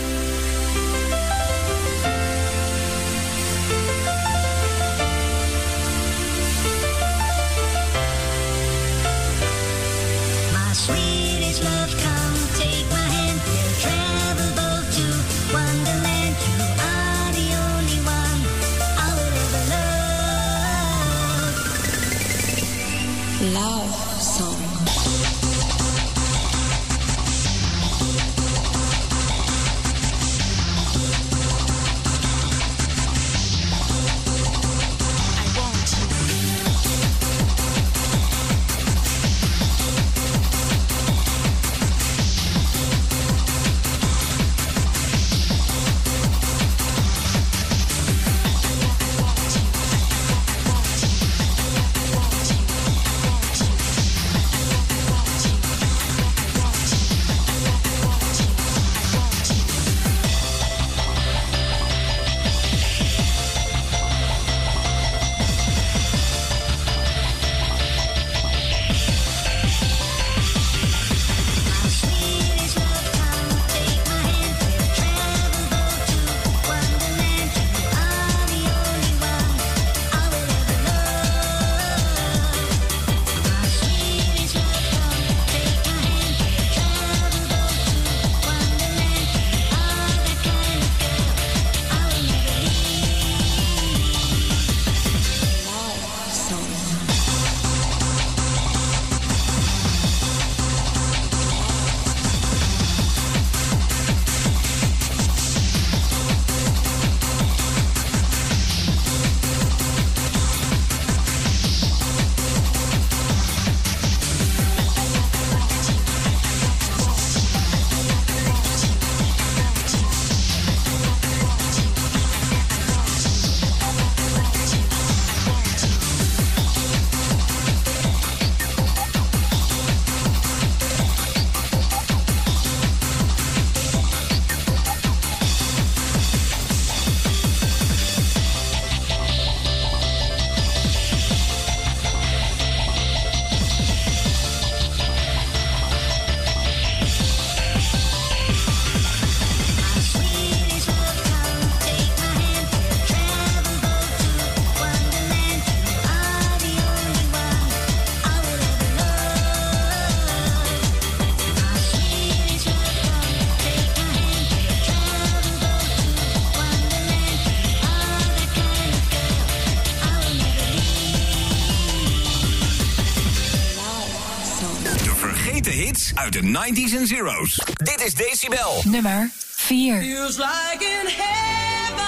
90s en zeros. Dit is Decibel. Nummer 4. Feels like in heaven.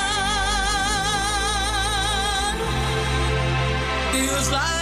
Feels like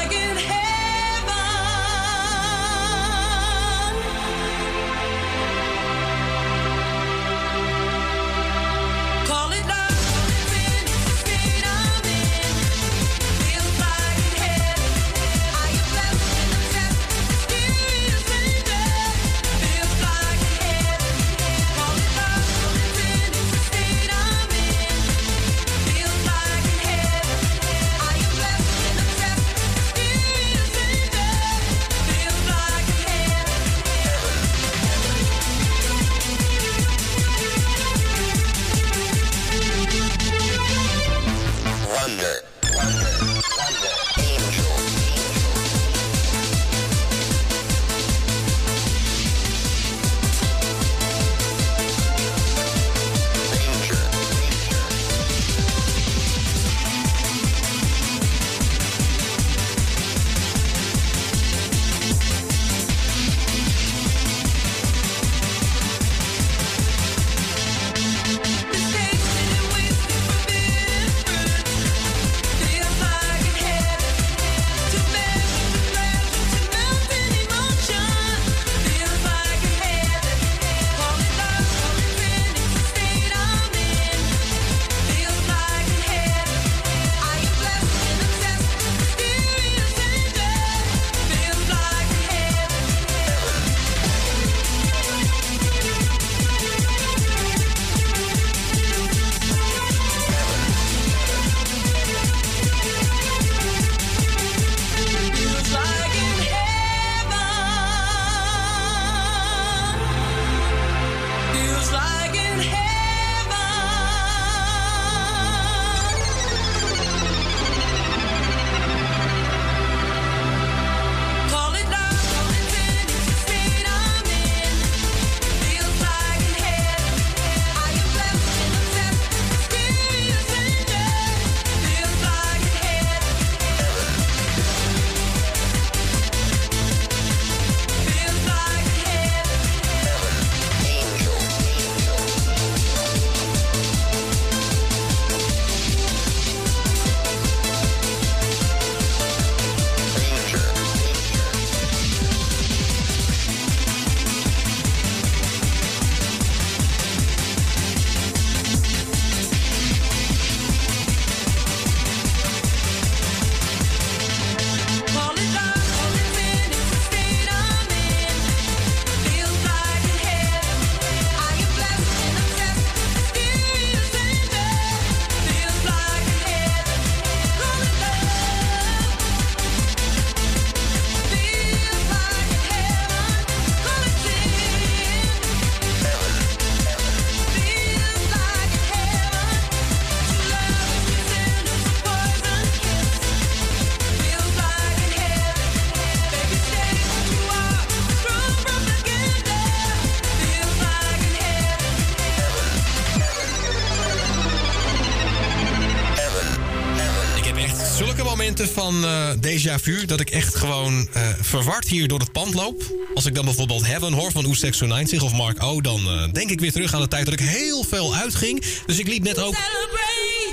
van eh déjà vu dat ik echt gewoon eh, verward hier door het pand loop. Als ik dan bijvoorbeeld Heaven hoor van Oestek 90 of Mark O, dan eh, denk ik weer terug aan de tijd dat ik heel veel uitging. Dus ik liep net ook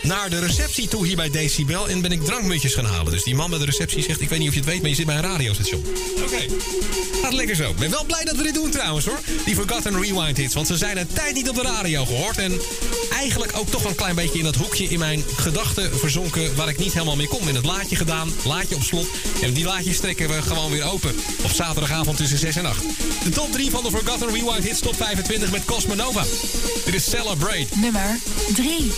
naar de receptie toe hier bij Decibel en ben ik drankmuntjes gaan halen. Dus die man bij de receptie zegt, ik weet niet of je het weet, maar je zit bij een radiostation. Oké, gaat lekker zo. Ik ben wel blij dat we dit doen trouwens hoor. Die Forgotten Rewind hits, want ze zijn een tijd niet op de radio gehoord. En eigenlijk ook toch een klein beetje in dat hoekje in mijn gedachten verzonken waar ik niet helemaal mee kom. In het laadje gedaan, laadje op slot. En die laadjes trekken we gewoon weer open. Op zaterdagavond tussen 6 en 8. De top 3 van de Forgotten Rewind hits top 25 met Cosmonova. Dit is Celebrate. Nummer 3.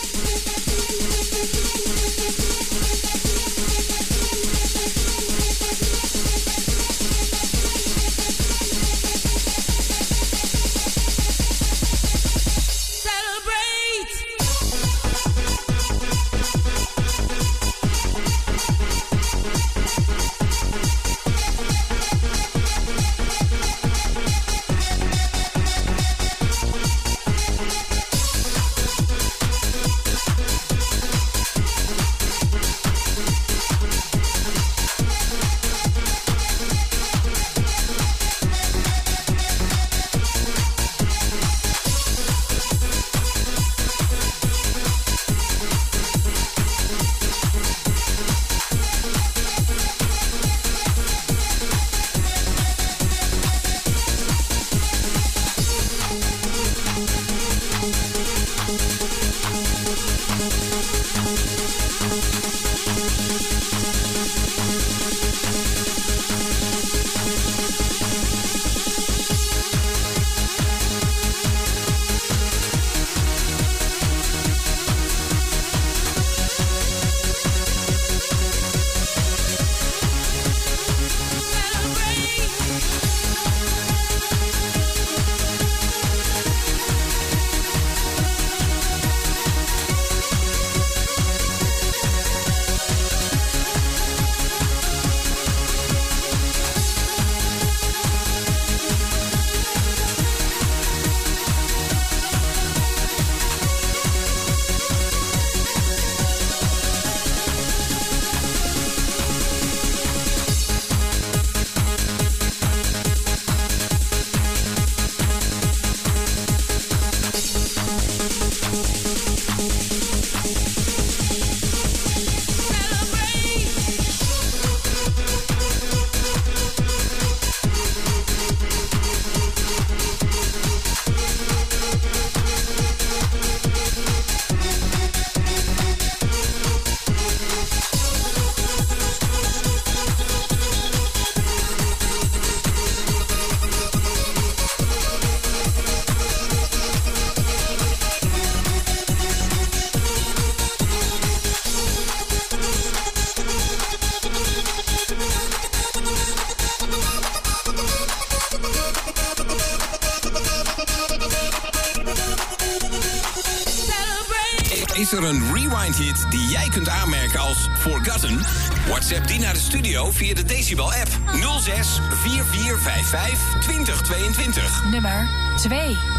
Forgotten? WhatsApp die naar de studio via de Decibel app 06 4455 2022. Nummer 2.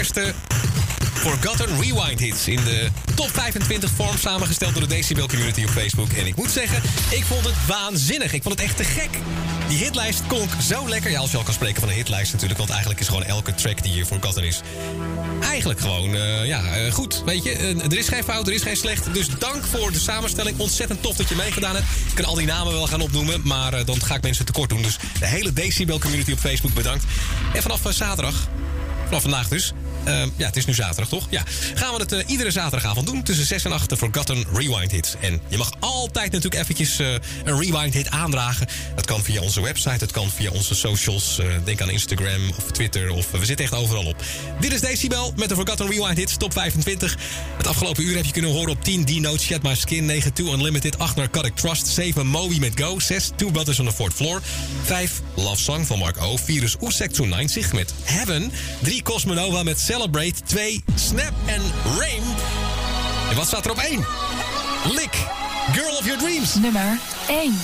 Allereerste Forgotten Rewind hits in de top 25 vorm samengesteld door de Decibel Community op Facebook. En ik moet zeggen, ik vond het waanzinnig. Ik vond het echt te gek. Die hitlijst klonk zo lekker. Ja, als je al kan spreken van een hitlijst natuurlijk, want eigenlijk is gewoon elke track die hier Forgotten is. Eigenlijk gewoon, eh, ja, eh, goed. Weet je, er is geen fout, er is geen slecht. Dus dank voor de samenstelling. Ontzettend tof dat je meegedaan hebt. Ik kan al die namen wel gaan opnoemen, maar eh, dan ga ik mensen tekort doen. Dus de hele Decibel Community op Facebook bedankt. En vanaf zaterdag Vanaf vandaag dus. Ehm, ja, het is nu zaterdag, toch? Ja. Gaan we het eh, iedere zaterdagavond doen. Tussen 6 en 8 de Forgotten Rewind Hits. En je mag altijd natuurlijk eventjes eh, een Rewind Hit aandragen. Dat kan via onze website, het kan via onze socials. eh, denk aan Instagram of Twitter. Of we zitten echt overal op. Dit is Decibel met de Forgotten Rewind Hits top 25. Het afgelopen uur heb je kunnen horen op 10 D-Note, Shed My Skin, 9 2 Unlimited, 8 Narcotic Trust, 7 Moby met Go, 6 Two Brothers on the Fourth Floor, 5 Love Song van Mark O, 4 is Oesek to 90 met Heaven, 3 Cosmonova met Celebrate, 2 Snap en Rain. En wat staat er op 1? Lick, Girl of Your Dreams. Nummer 1.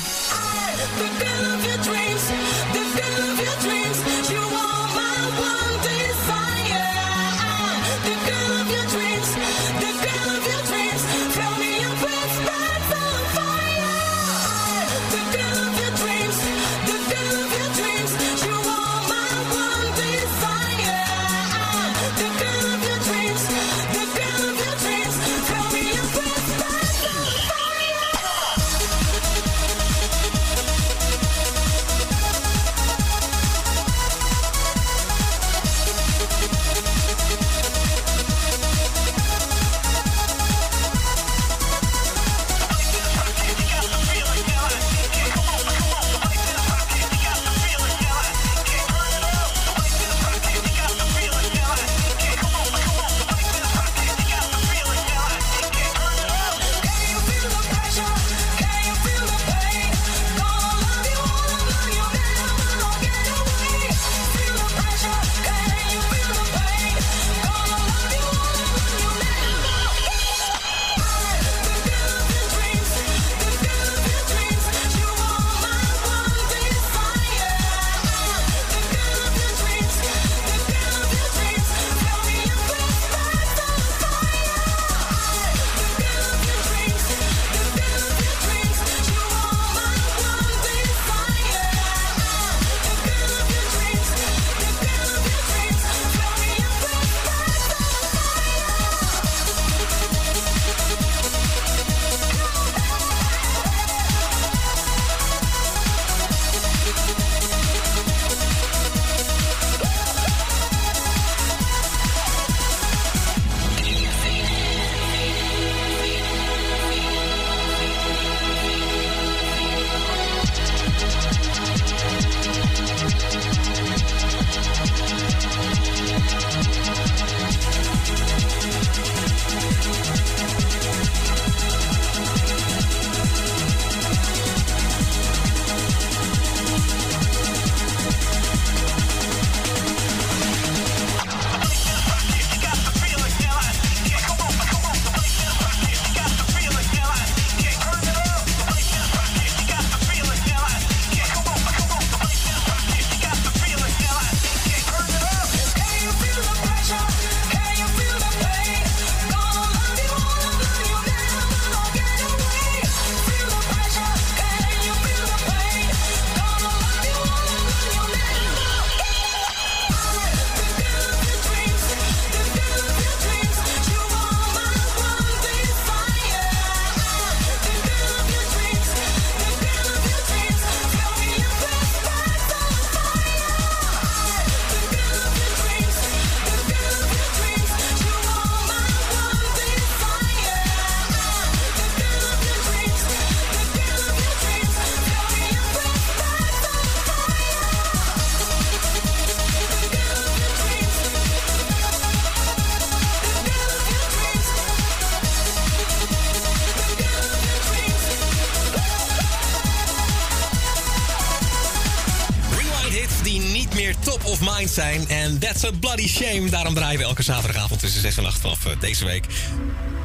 daarom draaien we elke zaterdagavond tussen 6 en 8 af eh, deze week.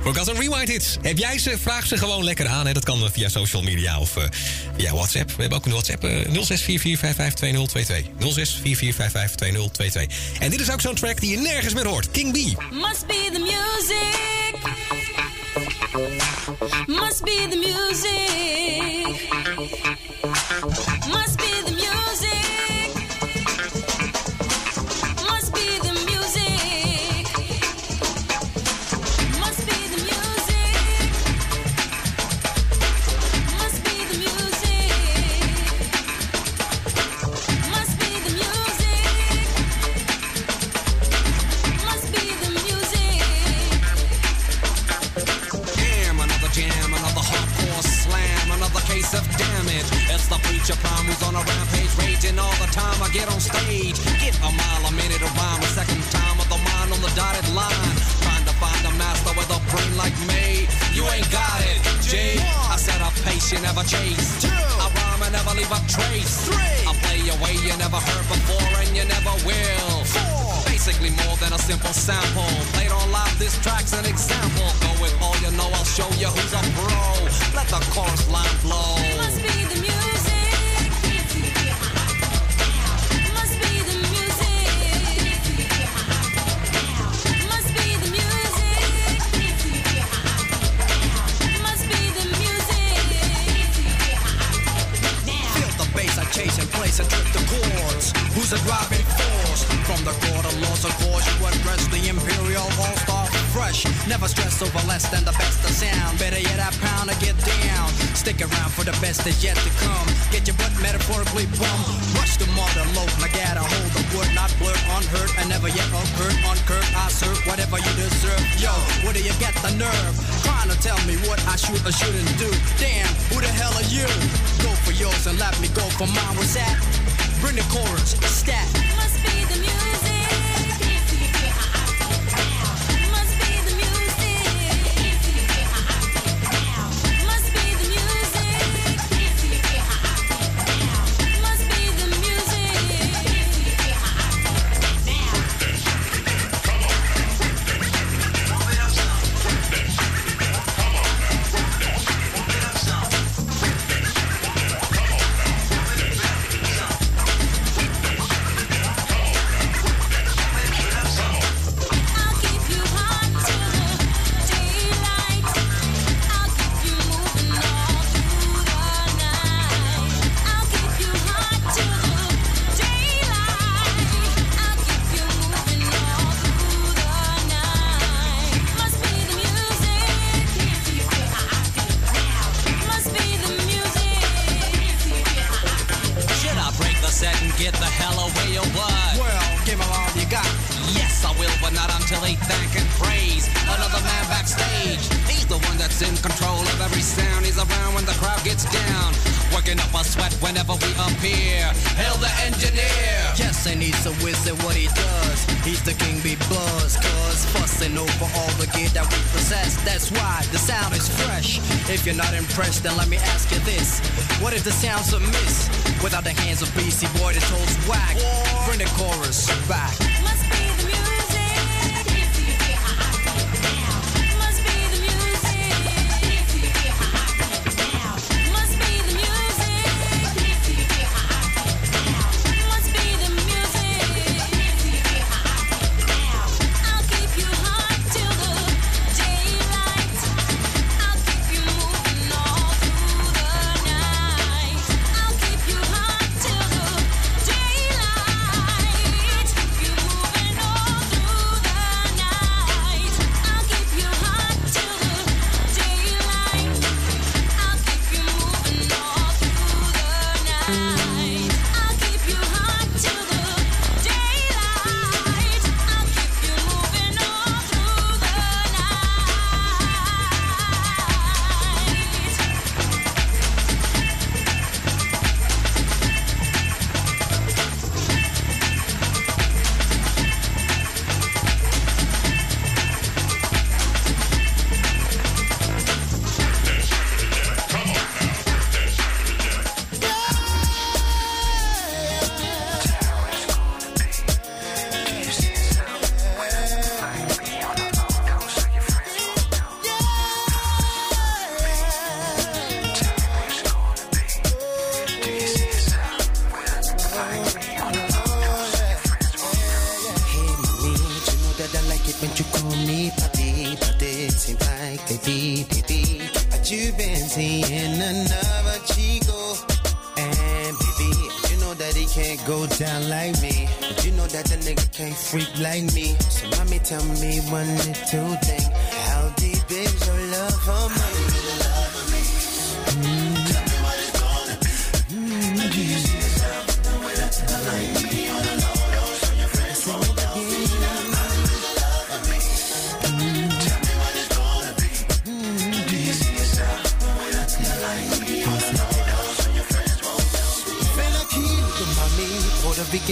voor en Rewind Hits. Heb jij ze? Vraag ze gewoon lekker aan. Hè? Dat kan eh, via social media of uh, via WhatsApp. We hebben ook een WhatsApp. 0644552022. 0644552022. En dit is ook zo'n track die je nergens meer hoort. King B. Must be the music. Must be the music.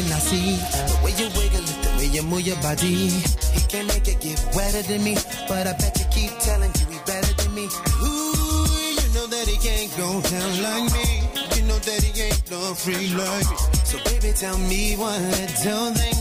can I see? The way you wiggle it, the way you move your body. He can make it get wetter than me, but I bet you keep telling you he better than me. Ooh, you know that he ain't gon' down like me. You know that he ain't no free like me. So baby, tell me one little thing.